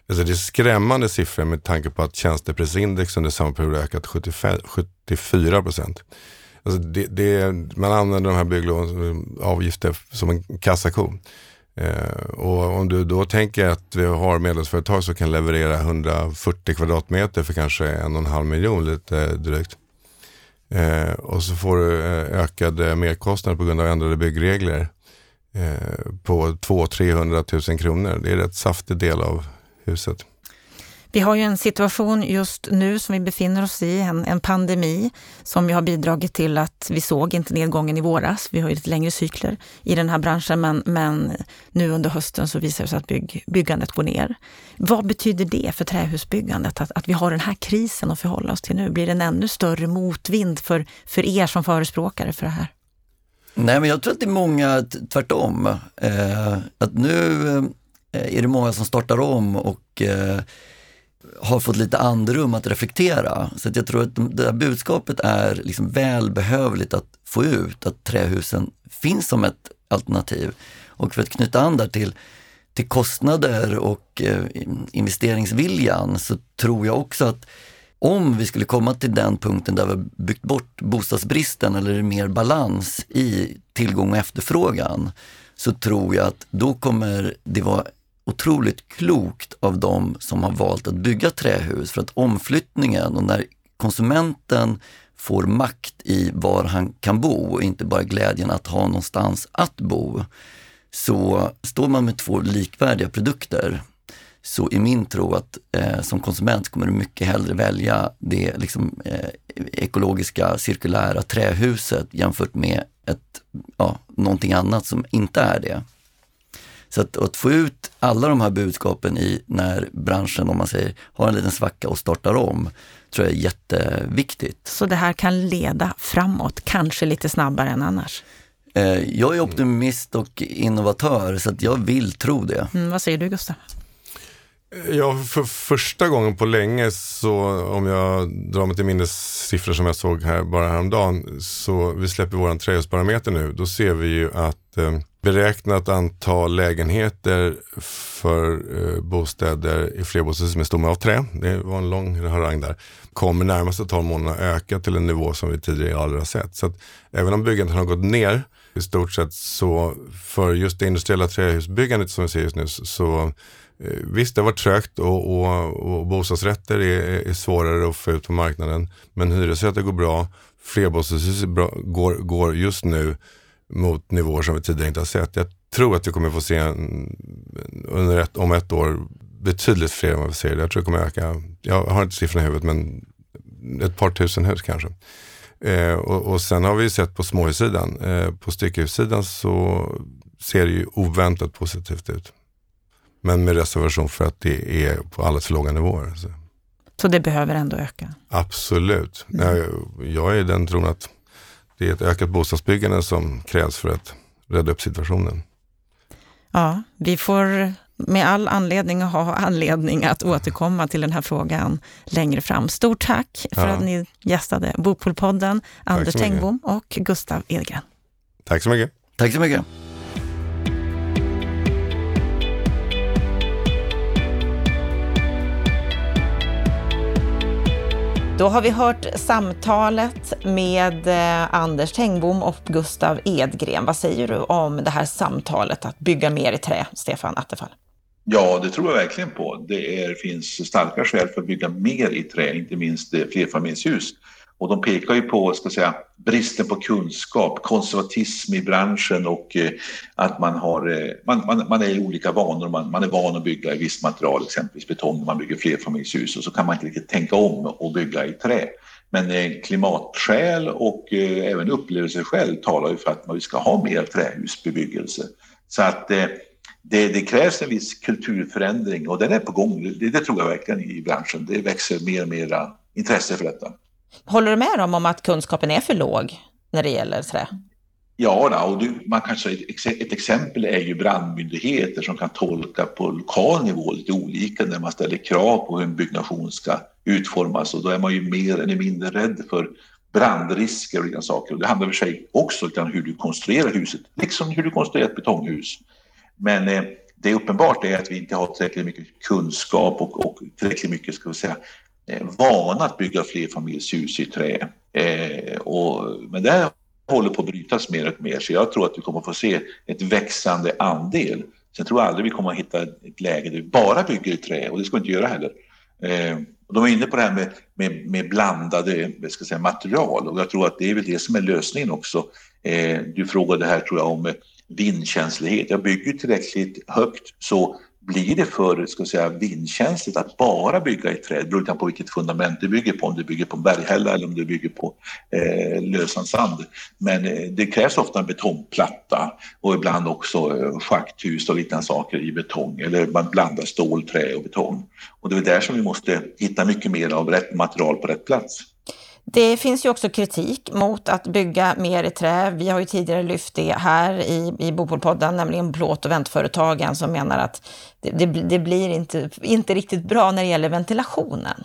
Alltså det är skrämmande siffror med tanke på att tjänsteprisindex under samma period ökat 75, 74 procent. Alltså det, det, man använder de här bygglovsavgifterna som en kassako. Eh, och om du då tänker att vi har medlemsföretag som kan leverera 140 kvadratmeter för kanske en och en halv miljon lite drygt. Eh, och så får du eh, ökade merkostnader på grund av ändrade byggregler på 200-300 000 kronor. Det är en rätt saftig del av huset. Vi har ju en situation just nu som vi befinner oss i, en, en pandemi som ju har bidragit till att vi såg inte nedgången i våras. Vi har ju lite längre cykler i den här branschen men, men nu under hösten så visar det sig att bygg, byggandet går ner. Vad betyder det för trähusbyggandet att, att vi har den här krisen att förhålla oss till nu? Blir det en ännu större motvind för, för er som förespråkare för det här? Nej, men jag tror att det är många tvärtom. Eh, att nu eh, är det många som startar om och eh, har fått lite andrum att reflektera. Så att jag tror att det här budskapet är liksom välbehövligt att få ut, att trähusen finns som ett alternativ. Och för att knyta an där till, till kostnader och eh, investeringsviljan så tror jag också att om vi skulle komma till den punkten där vi byggt bort bostadsbristen eller mer balans i tillgång och efterfrågan, så tror jag att då kommer det vara otroligt klokt av de som har valt att bygga trähus för att omflyttningen och när konsumenten får makt i var han kan bo och inte bara glädjen att ha någonstans att bo. Så står man med två likvärdiga produkter så är min tro att eh, som konsument kommer du mycket hellre välja det liksom, eh, ekologiska cirkulära trähuset jämfört med ett, ja, någonting annat som inte är det. Så att, att, få ut alla de här budskapen i när branschen, om man säger, har en liten svacka och startar om, tror jag är jätteviktigt. Så det här kan leda framåt, kanske lite snabbare än annars? Eh, jag är optimist och innovatör så att jag vill tro det. Mm, vad säger du Gustav? Ja, för första gången på länge så om jag drar mig till minnes siffror som jag såg här bara häromdagen så vi släpper våran trähusbarometer nu. Då ser vi ju att eh, beräknat antal lägenheter för eh, bostäder i flerbostadshus med stomme av trä, det var en lång harang där, kommer närmaste 12 månaderna öka till en nivå som vi tidigare aldrig har sett. Så att även om byggandet har gått ner i stort sett så för just det industriella trähusbyggandet som vi ser just nu så eh, Visst, det har varit trögt och, och, och bostadsrätter är, är, svårare att få ut på marknaden. Men hyresrätter går bra. Flerbostadshus går, går just nu mot nivåer som vi tidigare inte har sett. Jag tror att vi kommer få se en, under ett, om ett år betydligt fler än vad vi ser. Jag tror det kommer öka. Jag har inte siffrorna i huvudet men ett par tusen hus kanske. Eh, och, och, sen har vi sett på småhussidan. Eh, på styckhussidan så ser det ju oväntat positivt ut. Men med reservation för att det är på alldeles för låga nivåer. Så, så det behöver ändå öka? Absolut. Mm. Jag, jag är den tron att det är ett ökat bostadsbyggande som krävs för att rädda upp situationen. Ja, vi får med all anledning ha anledning att återkomma till den här frågan längre fram. Stort tack för ja. att ni gästade Bopolpodden, Anders Tengbom och Gustav Edgren. Tack så mycket. Tack så mycket. Då har vi hört samtalet med eh, Anders Tengbom och Gustav Edgren. Vad säger du om det här samtalet att bygga mer i trä, Stefan Attefall? Ja, det tror jag verkligen på. Det är, finns starka skäl för att bygga mer i trä, inte minst eh, flerfamiljshus. Och de pekar ju på ska säga, bristen på kunskap, konservatism i branschen och eh, att man, har, eh, man, man, man, är i olika vanor. Man, man är van att bygga i visst material, exempelvis betong när man bygger flerfamiljshus och så kan man inte riktigt tänka om och bygga i trä. Men eh, klimatskäl och eh, även upplevelseskäl talar ju för att man ska ha mer trähusbebyggelse. Så att eh, det, det, krävs en viss kulturförändring och den är på gång. Det, det tror jag verkligen i branschen. Det växer mer och mer intresse för detta. Håller du med dem om att kunskapen är för låg när det gäller trä? Ja, och du, man kanske, ett exempel är ju brandmyndigheter som kan tolka på lokal nivå lite olika när man ställer krav på hur en byggnation ska utformas och då är man ju mer eller mindre rädd för brandrisker och liknande saker. Och det handlar för sig också om hur du konstruerar huset, liksom hur du konstruerar ett betonghus. Men eh, det är uppenbart är att vi inte har tillräckligt mycket kunskap och, och tillräckligt mycket ska vi säga, Eh, vana att bygga flerfamiljshus i trä. Eh, och, men det håller på att brytas mer och mer så jag tror att vi kommer att få se ett växande andel. Sen tror jag aldrig vi kommer att hitta ett läge där vi bara bygger i trä och det ska vi inte göra heller. Eh, de är inne på det här med, med, med blandade ska säga, material och jag tror att det är väl det som är lösningen också. Eh, du frågade här tror jag om vindkänslighet. Jag bygger tillräckligt högt så blir det för ska säga, vindkänsligt att bara bygga i träd beroende på vilket fundament du bygger på, om du bygger på berghälla eller om du bygger på eh, lösan sand. Men eh, det krävs ofta en betongplatta och ibland också eh, schakthus och liknande saker i betong eller man blandar stål, trä och betong. Och det är där som vi måste hitta mycket mer av rätt material på rätt plats. Det finns ju också kritik mot att bygga mer i trä. Vi har ju tidigare lyft det här i, i Bopolpodden, nämligen plåt och väntföretagen som menar att det, det, det, blir inte, inte riktigt bra när det gäller ventilationen.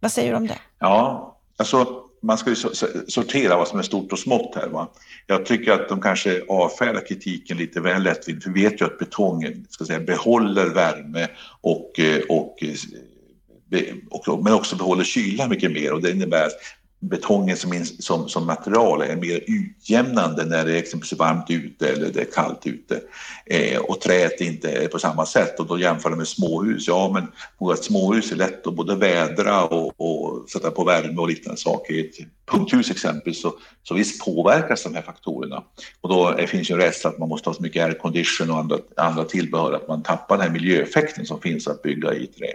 Vad säger du om det? Ja, alltså man ska ju sortera vad som är stort och smått här. Va? Jag tycker att de kanske avfärdar kritiken lite väl lättvindigt. Vi vet ju att betongen ska säga, behåller värme och, och, men också behåller kyla mycket mer och det innebär att betongen som, som, som material är mer utjämnande när det är exempelvis varmt ute eller det är kallt ute. Eh, och träet inte är på samma sätt och då jämför de med småhus. Ja, men ett småhus är lätt att både vädra och, och sätta på värme och liknande saker. I ett punkthus exempelvis så, så visst påverkas de här faktorerna. Och då är, finns ju en rest att man måste ha så mycket aircondition och andra, andra tillbehör att man tappar den här miljöeffekten som finns att bygga i trä.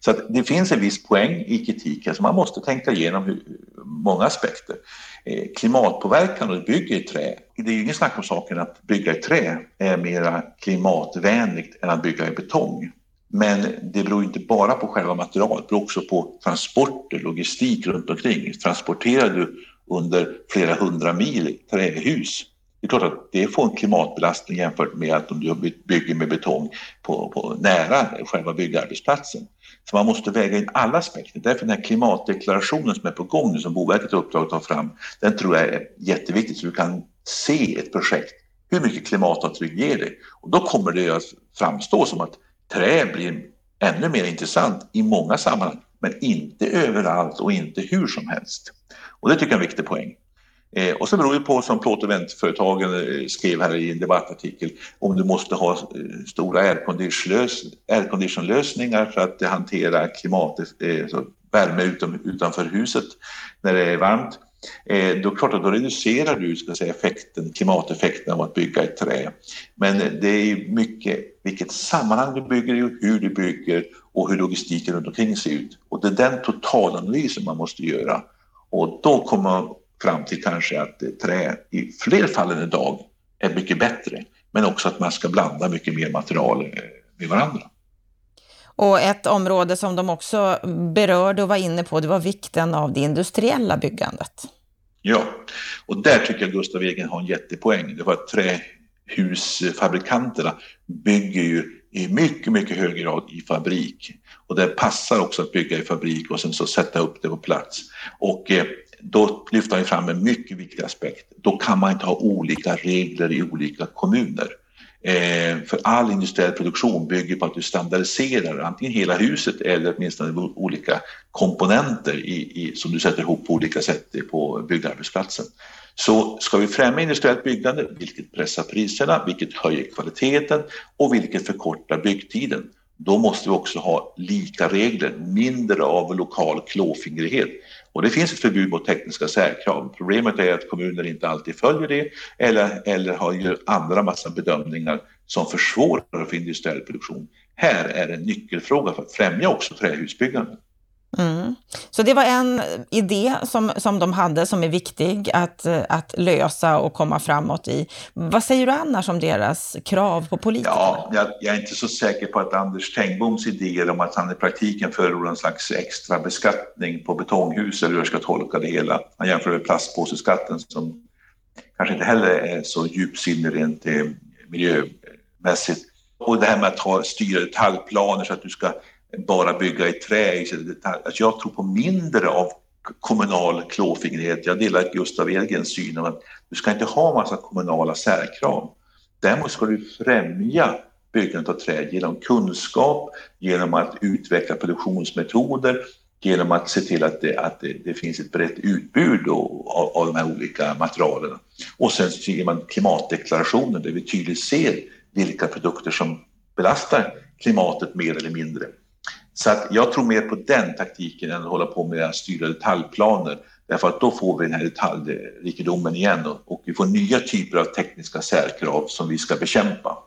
Så det finns en viss poäng i kritiken, så man måste tänka igenom hur, många aspekter. Eh, klimatpåverkan och bygga i trä, det är ju ingen snack om saken att bygga i trä är mera klimatvänligt än att bygga i betong. Men det beror inte bara på själva materialet, det beror också på transporter, logistik runt omkring. Transporterar du under flera hundra mil trähus det är klart att det får en klimatbelastning jämfört med att om du bygger med betong på, på nära själva byggarbetsplatsen. Så man måste väga in alla aspekter. Därför den här klimatdeklarationen som är på gång nu, som Boverket har uppdrag att ta fram, den tror jag är jätteviktig så du kan se ett projekt. Hur mycket klimatavtryck ger det? Och då kommer det att framstå som att trä blir ännu mer intressant i många sammanhang, men inte överallt och inte hur som helst. Och det tycker jag är en viktig poäng. Eh, och så beror det på, som plåt och väntföretagen eh, skrev här i en debattartikel, om du måste ha eh, stora airconditionlösningar för att hantera klimatet, eh, värme utom, utanför huset när det är varmt. Eh, då, klart att då reducerar du ska säga, effekten, klimateffekten av att bygga i trä. Men det är mycket vilket sammanhang du bygger i, hur du bygger och hur logistiken runt omkring ser ut. Och det är den totalanalysen man måste göra. Och då kommer fram till kanske att trä i fler fall än idag är mycket bättre. Men också att man ska blanda mycket mer material eh, med varandra. Och ett område som de också berörde och var inne på, det var vikten av det industriella byggandet. Ja, och där tycker jag Gustav Egen har en jättepoäng. Det var att trähusfabrikanterna bygger ju i mycket, mycket hög grad i fabrik. Och det passar också att bygga i fabrik och sen så sätta upp det på plats. Och eh, då lyfter han fram en mycket viktig aspekt. Då kan man inte ha olika regler i olika kommuner. Eh, för all industriell produktion bygger på att du standardiserar antingen hela huset eller åtminstone olika komponenter i, i, som du sätter ihop på olika sätt på byggarbetsplatsen. Så ska vi främja industriellt byggande, vilket pressar priserna, vilket höjer kvaliteten och vilket förkortar byggtiden, då måste vi också ha lika regler, mindre av lokal klåfingrighet. Och det finns ett förbud mot tekniska särkrav. Problemet är att kommuner inte alltid följer det eller, eller har ju andra massa bedömningar som försvårar för industriell produktion. Här är en nyckelfråga för att främja också trähusbyggande. Mm. Så det var en idé som, som de hade som är viktig att, att lösa och komma framåt i. Vad säger du annars om deras krav på politikerna? Ja, jag, jag är inte så säker på att Anders Tengboms idéer om att han i praktiken förordar en slags extra beskattning på betonghus eller hur jag ska tolka det hela. Han jämför med plastpåseskatten som kanske inte heller är så djupsinnig rent eh, miljömässigt. Och det här med att ha styra detaljplaner så att du ska bara bygga i trä. Alltså jag tror på mindre av kommunal klåfingrighet. Jag delar Gustav Edgrens syn om att du ska inte ha massa kommunala särkrav. Däremot ska du främja byggandet av trä genom kunskap, genom att utveckla produktionsmetoder, genom att se till att det, att det, det finns ett brett utbud av, av de här olika materialen. Och sen ger man klimatdeklarationer där vi tydligt ser vilka produkter som belastar klimatet mer eller mindre. Så att jag tror mer på den taktiken än att hålla på med att styra detaljplaner. Därför att då får vi den här detaljrikedomen igen och, och vi får nya typer av tekniska särkrav som vi ska bekämpa.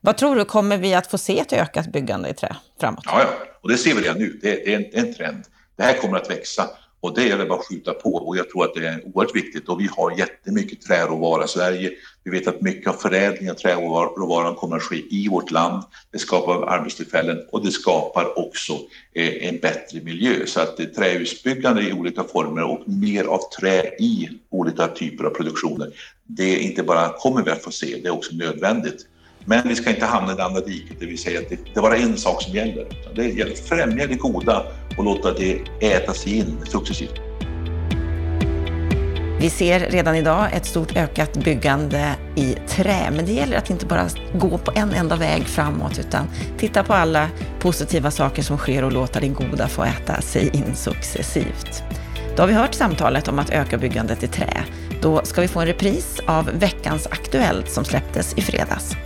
Vad tror du, kommer vi att få se ett ökat byggande i trä framåt? Ja, ja. och det ser vi redan nu. Det, är en, en trend. Det här kommer att växa och det gäller bara att skjuta på och jag tror att det är oerhört viktigt och vi har jättemycket träråvara i Sverige. Vi vet att mycket av förädlingen av träråvaran kommer att ske i vårt land. Det skapar arbetstillfällen och det skapar också eh, en bättre miljö. Så att eh, trähusbyggande i olika former och mer av trä i olika typer av produktioner. Det är inte bara kommer vi att få se, det är också nödvändigt. Men vi ska inte hamna i det andra diket, det vill säga att det, det är bara en sak som gäller. Det gäller att främja det goda och låta det äta sig in successivt. Vi ser redan idag ett stort ökat byggande i trä, men det gäller att inte bara gå på en enda väg framåt, utan titta på alla positiva saker som sker och låta det goda få äta sig in successivt. Då har vi hört samtalet om att öka byggandet i trä. Då ska vi få en repris av veckans Aktuellt som släpptes i fredags.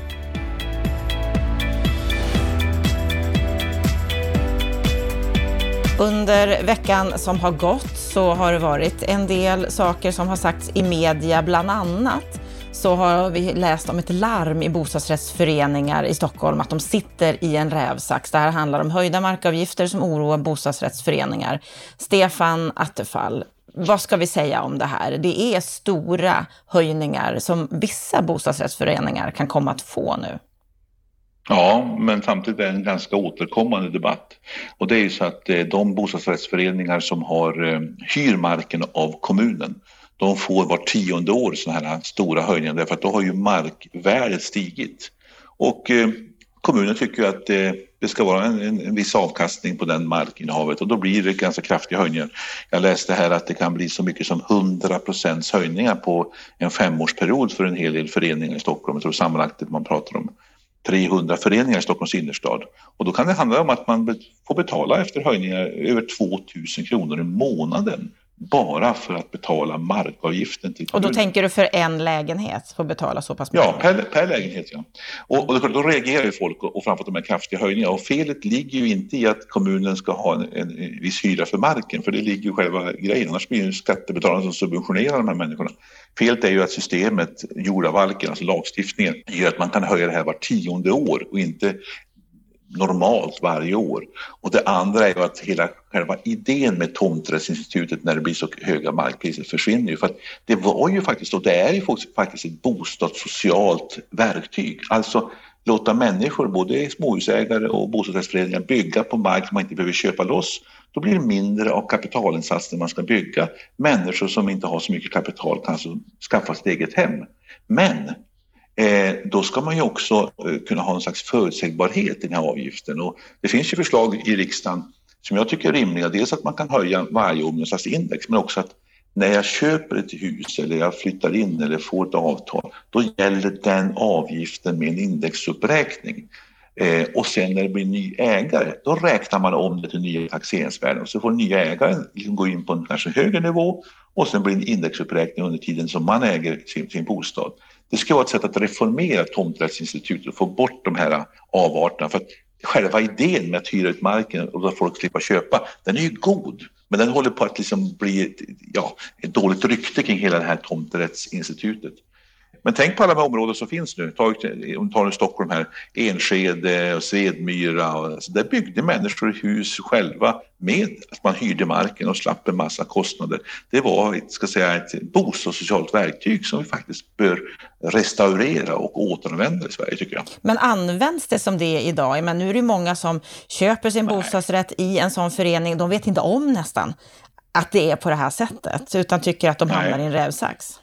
Under veckan som har gått så har det varit en del saker som har sagts i media, bland annat så har vi läst om ett larm i bostadsrättsföreningar i Stockholm att de sitter i en rävsax. Det här handlar om höjda markavgifter som oroar bostadsrättsföreningar. Stefan Attefall, vad ska vi säga om det här? Det är stora höjningar som vissa bostadsrättsföreningar kan komma att få nu. Ja, men samtidigt är det en ganska återkommande debatt. Och det är ju så att eh, de bostadsrättsföreningar som har eh, hyr marken av kommunen, de får var tionde år sådana här stora höjningar därför att då har ju markvärdet stigit. Och eh, kommunen tycker att det ska vara en, en, en viss avkastning på den markinnehavet och då blir det ganska kraftiga höjningar. Jag läste här att det kan bli så mycket som 100 procents höjningar på en femårsperiod för en hel del föreningar i Stockholm. Jag tror sammanlagt att man pratar om 300 föreningar i Stockholms innerstad. Och då kan det handla om att man får betala efter höjningar över 2000 kronor i månaden bara för att betala markavgiften till kommunen. Och då tänker du för en lägenhet får betala så pass mycket? Ja, per, per lägenhet ja. Och, och då reagerar ju folk och, och framför de här kraftiga höjningarna. Och felet ligger ju inte i att kommunen ska ha en, en, en viss hyra för marken, för det ligger ju själva grejen. Annars blir det skattebetalarna som subventionerar de här människorna. Felet är ju att systemet, jordabalken, alltså lagstiftningen, gör att man kan höja det här var tionde år och inte normalt varje år. Och det andra är ju att hela själva idén med tomträttsinstitutet när det blir så höga markpriser försvinner ju. För att det var ju faktiskt, och det är ju faktiskt ett bostadssocialt verktyg. Alltså låta människor, både småhusägare och bostadsrättsföreningar, bygga på mark som man inte behöver köpa loss. Då blir det mindre av kapitalinsats när man ska bygga. Människor som inte har så mycket kapital kan alltså skaffa sitt eget hem. Men Eh, då ska man ju också eh, kunna ha en slags förutsägbarhet i den här avgiften. Och det finns ju förslag i riksdagen som jag tycker är rimliga. Dels att man kan höja varje år med en slags index, men också att när jag köper ett hus eller jag flyttar in eller får ett avtal, då gäller den avgiften med en indexuppräkning. Eh, och sen när det blir ny ägare, då räknar man om det till nya taxeringsvärden. Så får nya ägaren liksom gå in på en kanske högre nivå och sen blir det en indexuppräkning under tiden som man äger sin, sin bostad. Det ska vara ett sätt att reformera tomträttsinstitutet och få bort de här avarterna. För att själva idén med att hyra ut marken och låta folk slippa köpa, den är ju god. Men den håller på att liksom bli ja, ett dåligt rykte kring hela det här tomträttsinstitutet. Men tänk på alla de områden som finns nu. Ta, om du tar Stockholm här, Enskede och Svedmyra. Och, alltså, där byggde människor hus själva med att man hyrde marken och slapp en massa kostnader. Det var ett, ska säga, ett bostadssocialt verktyg som vi faktiskt bör restaurera och återanvända i Sverige tycker jag. Men används det som det idag? Men nu är det många som köper sin Nej. bostadsrätt i en sån förening. De vet inte om nästan att det är på det här sättet utan tycker att de Nej. hamnar i en rävsax.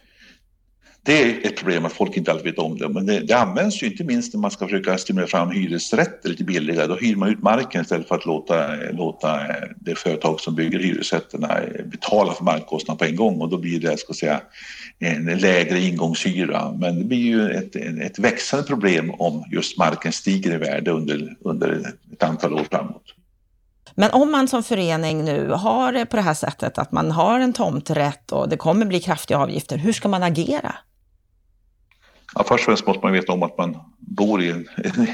Det är ett problem att folk inte alltid vet om det. Men det, det, används ju inte minst när man ska försöka stimulera fram hyresrätter lite billigare. Då hyr man ut marken istället för att låta, låta eh, det företag som bygger hyresrätterna eh, betala för markkostnaden på en gång och då blir det ska säga, en lägre ingångshyra. Men det blir ju ett, ett växande problem om just marken stiger i värde under, under ett antal år framåt. Men om man som förening nu har det på det här sättet att man har en tomträtt och det kommer bli kraftiga avgifter, hur ska man agera? Ja, först och främst måste man veta om att man bor i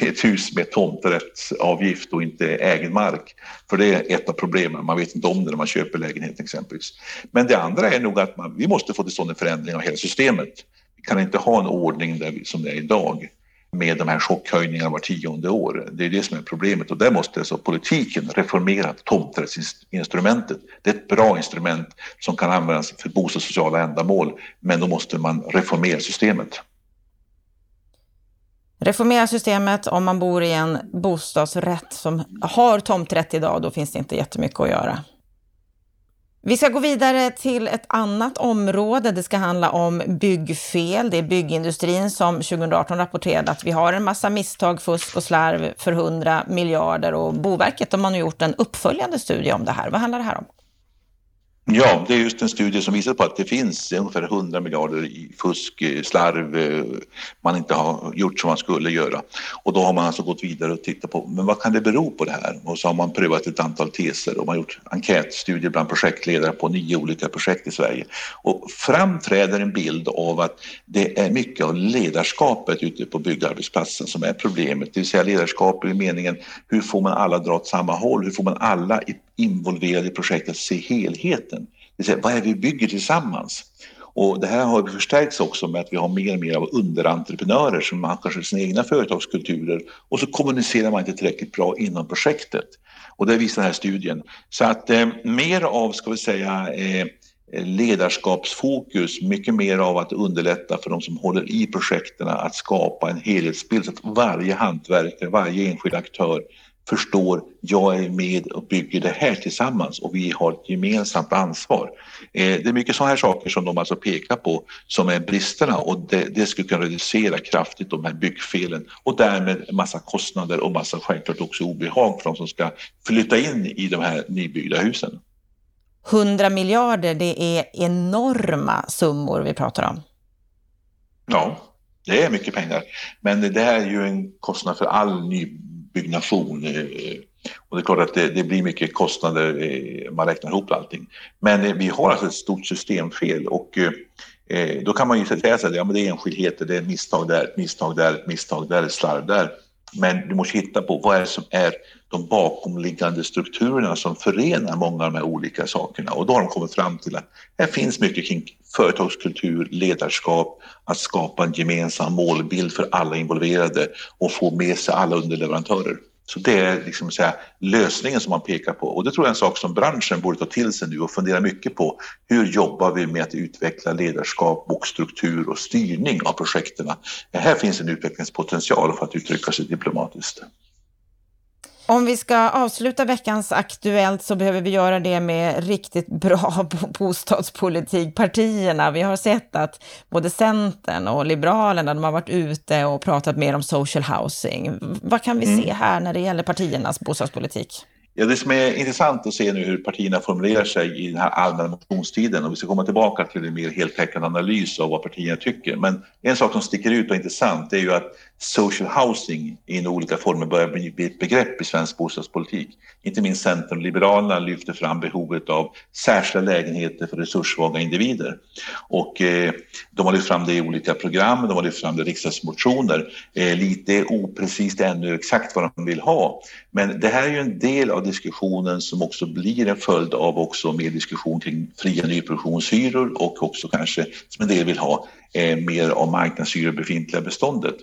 ett hus med tomträttsavgift och inte egen mark. För det är ett av problemen, man vet inte om det när man köper lägenhet exempelvis. Men det andra är nog att man, vi måste få till stånd en förändring av hela systemet. Vi kan inte ha en ordning där vi, som det är idag med de här chockhöjningarna var tionde år. Det är det som är problemet och där måste alltså politiken reformera tomträttsinstrumentet. Det är ett bra instrument som kan användas för bostadssociala ändamål men då måste man reformera systemet. Reformera systemet om man bor i en bostadsrätt som har tomträtt idag, då finns det inte jättemycket att göra. Vi ska gå vidare till ett annat område. Det ska handla om byggfel. Det är byggindustrin som 2018 rapporterade att vi har en massa misstag, fusk och slarv för 100 miljarder och Boverket de har nu gjort en uppföljande studie om det här. Vad handlar det här om? Ja, det är just en studie som visar på att det finns ungefär 100 miljarder i fusk, eh, slarv, eh, man inte har gjort som man skulle göra. Och då har man alltså gått vidare och tittat på, men vad kan det bero på det här? Och så har man prövat ett antal teser och man har gjort enkätstudier bland projektledare på nio olika projekt i Sverige. Och framträder en bild av att det är mycket av ledarskapet ute på byggarbetsplatsen som är problemet, det vill säga ledarskap i meningen hur får man alla dra åt samma håll? Hur får man alla involverade i projektet att se helheten? Det vill vad är det vi bygger tillsammans? Och det här har förstärkts också med att vi har mer och mer av underentreprenörer som har kanske sina egna företagskulturer och så kommunicerar man inte tillräckligt bra inom projektet. Och det visar den här studien. Så att eh, mer av, ska vi säga, eh, ledarskapsfokus, mycket mer av att underlätta för de som håller i projekten att skapa en helhetsbild så att varje hantverkare, varje enskild aktör förstår jag är med och bygger det här tillsammans och vi har ett gemensamt ansvar. Eh, det är mycket sådana här saker som de alltså pekar på som är bristerna och det, det skulle kunna reducera kraftigt de här byggfelen och därmed massa kostnader och massa självklart också obehag för de som ska flytta in i de här nybyggda husen. 100 miljarder, det är enorma summor vi pratar om. Ja, det är mycket pengar. Men det här är ju en kostnad för all ny byggnation. Eh, och det är klart att det, det blir mycket kostnader, eh, man räknar ihop allting. Men eh, vi har alltså ett stort systemfel och då kan man ju säga att ja, men det är enskildheter, det är ett misstag där, ett misstag där, ett misstag där, ett slarv där. Men du måste hitta på vad är som är de bakomliggande strukturerna som förenar många av de här olika sakerna. Och då har de kommit fram till att det finns mycket kring företagskultur, ledarskap, att skapa en gemensam målbild för alla involverade och få med sig alla underleverantörer. Så det är liksom så här, lösningen som man pekar på och det tror jag är en sak som branschen borde ta till sig nu och fundera mycket på. Hur jobbar vi med att utveckla ledarskap och struktur och styrning av projekten? Här finns en utvecklingspotential för att uttrycka sig diplomatiskt. Om vi ska avsluta veckans Aktuellt så behöver vi göra det med riktigt bra bostadspolitik. Partierna, vi har sett att både Centern och Liberalerna, de har varit ute och pratat mer om social housing. Vad kan vi mm. se här när det gäller partiernas bostadspolitik? Ja, det som är intressant att se nu hur partierna formulerar sig i den här allmänna motionstiden och vi ska komma tillbaka till en mer heltäckande analys av vad partierna tycker. Men en sak som sticker ut och är intressant är ju att social housing i olika former börjar bli ett begrepp i svensk bostadspolitik. Inte minst Centern och Liberalerna lyfter fram behovet av särskilda lägenheter för resurssvaga individer. Och eh, de har lyft fram det i olika program, de har lyft fram det i riksdagsmotioner. Eh, lite oprecist ännu exakt vad de vill ha. Men det här är ju en del av diskussionen som också blir en följd av också mer diskussion kring fria nyproduktionshyror och också kanske, som en del vill ha, eh, mer av marknadshyror i befintliga beståndet.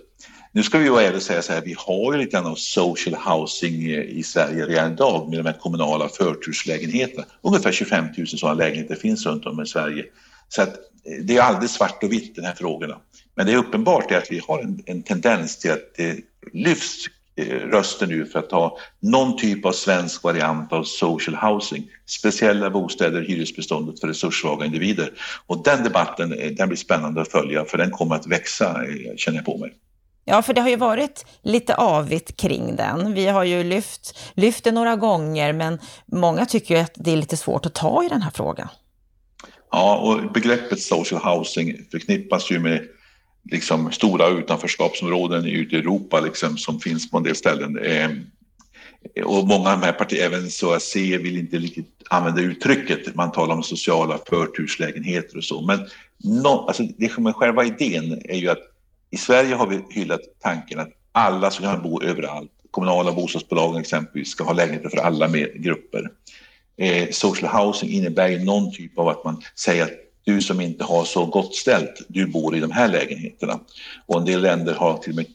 Nu ska vi vara ärliga och säga så här, vi har ju lite grann av social housing eh, i Sverige redan idag med de här kommunala förturslägenheterna. Ungefär 25 000 sådana lägenheter finns runt om i Sverige. Så att eh, det är aldrig svart och vitt de här frågorna. Men det är uppenbart att vi har en, en tendens till att det lyfts röster nu för att ha någon typ av svensk variant av social housing. Speciella bostäder i hyresbeståndet för resurssvaga individer. Och den debatten eh, den blir spännande att följa för den kommer att växa, känner jag på mig. Ja, för det har ju varit lite avigt kring den. Vi har ju lyft, lyft det några gånger, men många tycker ju att det är lite svårt att ta i den här frågan. Ja, och begreppet social housing förknippas ju med liksom stora utanförskapsområden ute i Europa liksom, som finns på en del ställen. Eh, och många av de här partierna, även SOAC, vill inte riktigt använda uttrycket. Man talar om sociala förturslägenheter och så. Men no, alltså, det som är själva idén är ju att i Sverige har vi hyllat tanken att alla ska kunna bo överallt. Kommunala bostadsbolagen exempelvis ska ha lägenheter för alla med grupper. Eh, social housing innebär ju någon typ av att man säger att du som inte har så gott ställt, du bor i de här lägenheterna. Och en del länder har till och med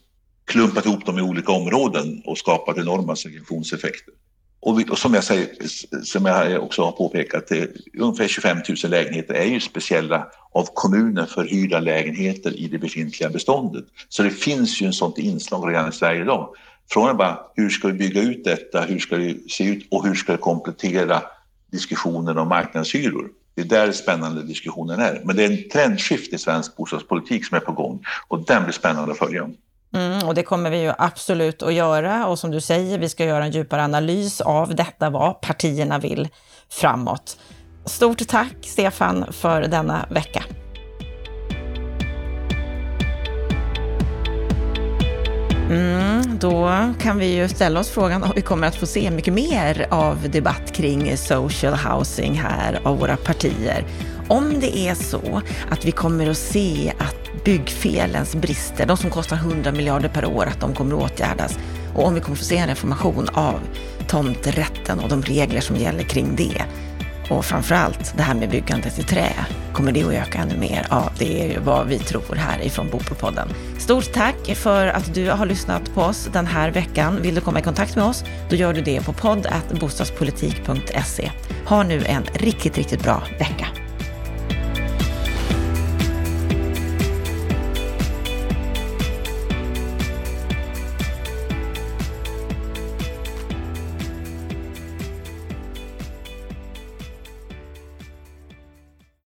klumpat ihop dem i olika områden och skapat enorma segregationseffekter. Och, vi, och, som jag säger, som jag också har påpekat, ungefär 25 000 lägenheter är ju speciella av kommunen förhyrda lägenheter i det befintliga beståndet. Så det finns ju en sånt inslag redan i Sverige idag. Frågan är bara hur ska vi bygga ut detta, hur ska det se ut och hur ska det komplettera diskussionen om marknadshyror? Det är där spännande diskussionen är. Men det är en trendskift i svensk bostadspolitik som är på gång och den blir spännande att följa. Mm, och det kommer vi ju absolut att göra. Och som du säger, vi ska göra en djupare analys av detta, vad partierna vill framåt. Stort tack Stefan för denna vecka. Mm, då kan vi ju ställa oss frågan om vi kommer att få se mycket mer av debatt kring social housing här av våra partier. Om det är så att vi kommer att se att byggfelens brister, de som kostar 100 miljarder per år, att de kommer att åtgärdas. Och om vi kommer att få se en reformation av tomträtten och de regler som gäller kring det. Och framförallt det här med byggandet i trä. Kommer det att öka ännu mer? Ja, det är ju vad vi tror här ifrån Bopolpodden. Stort tack för att du har lyssnat på oss den här veckan. Vill du komma i kontakt med oss? Då gör du det på podd bostadspolitik.se. Ha nu en riktigt, riktigt bra vecka.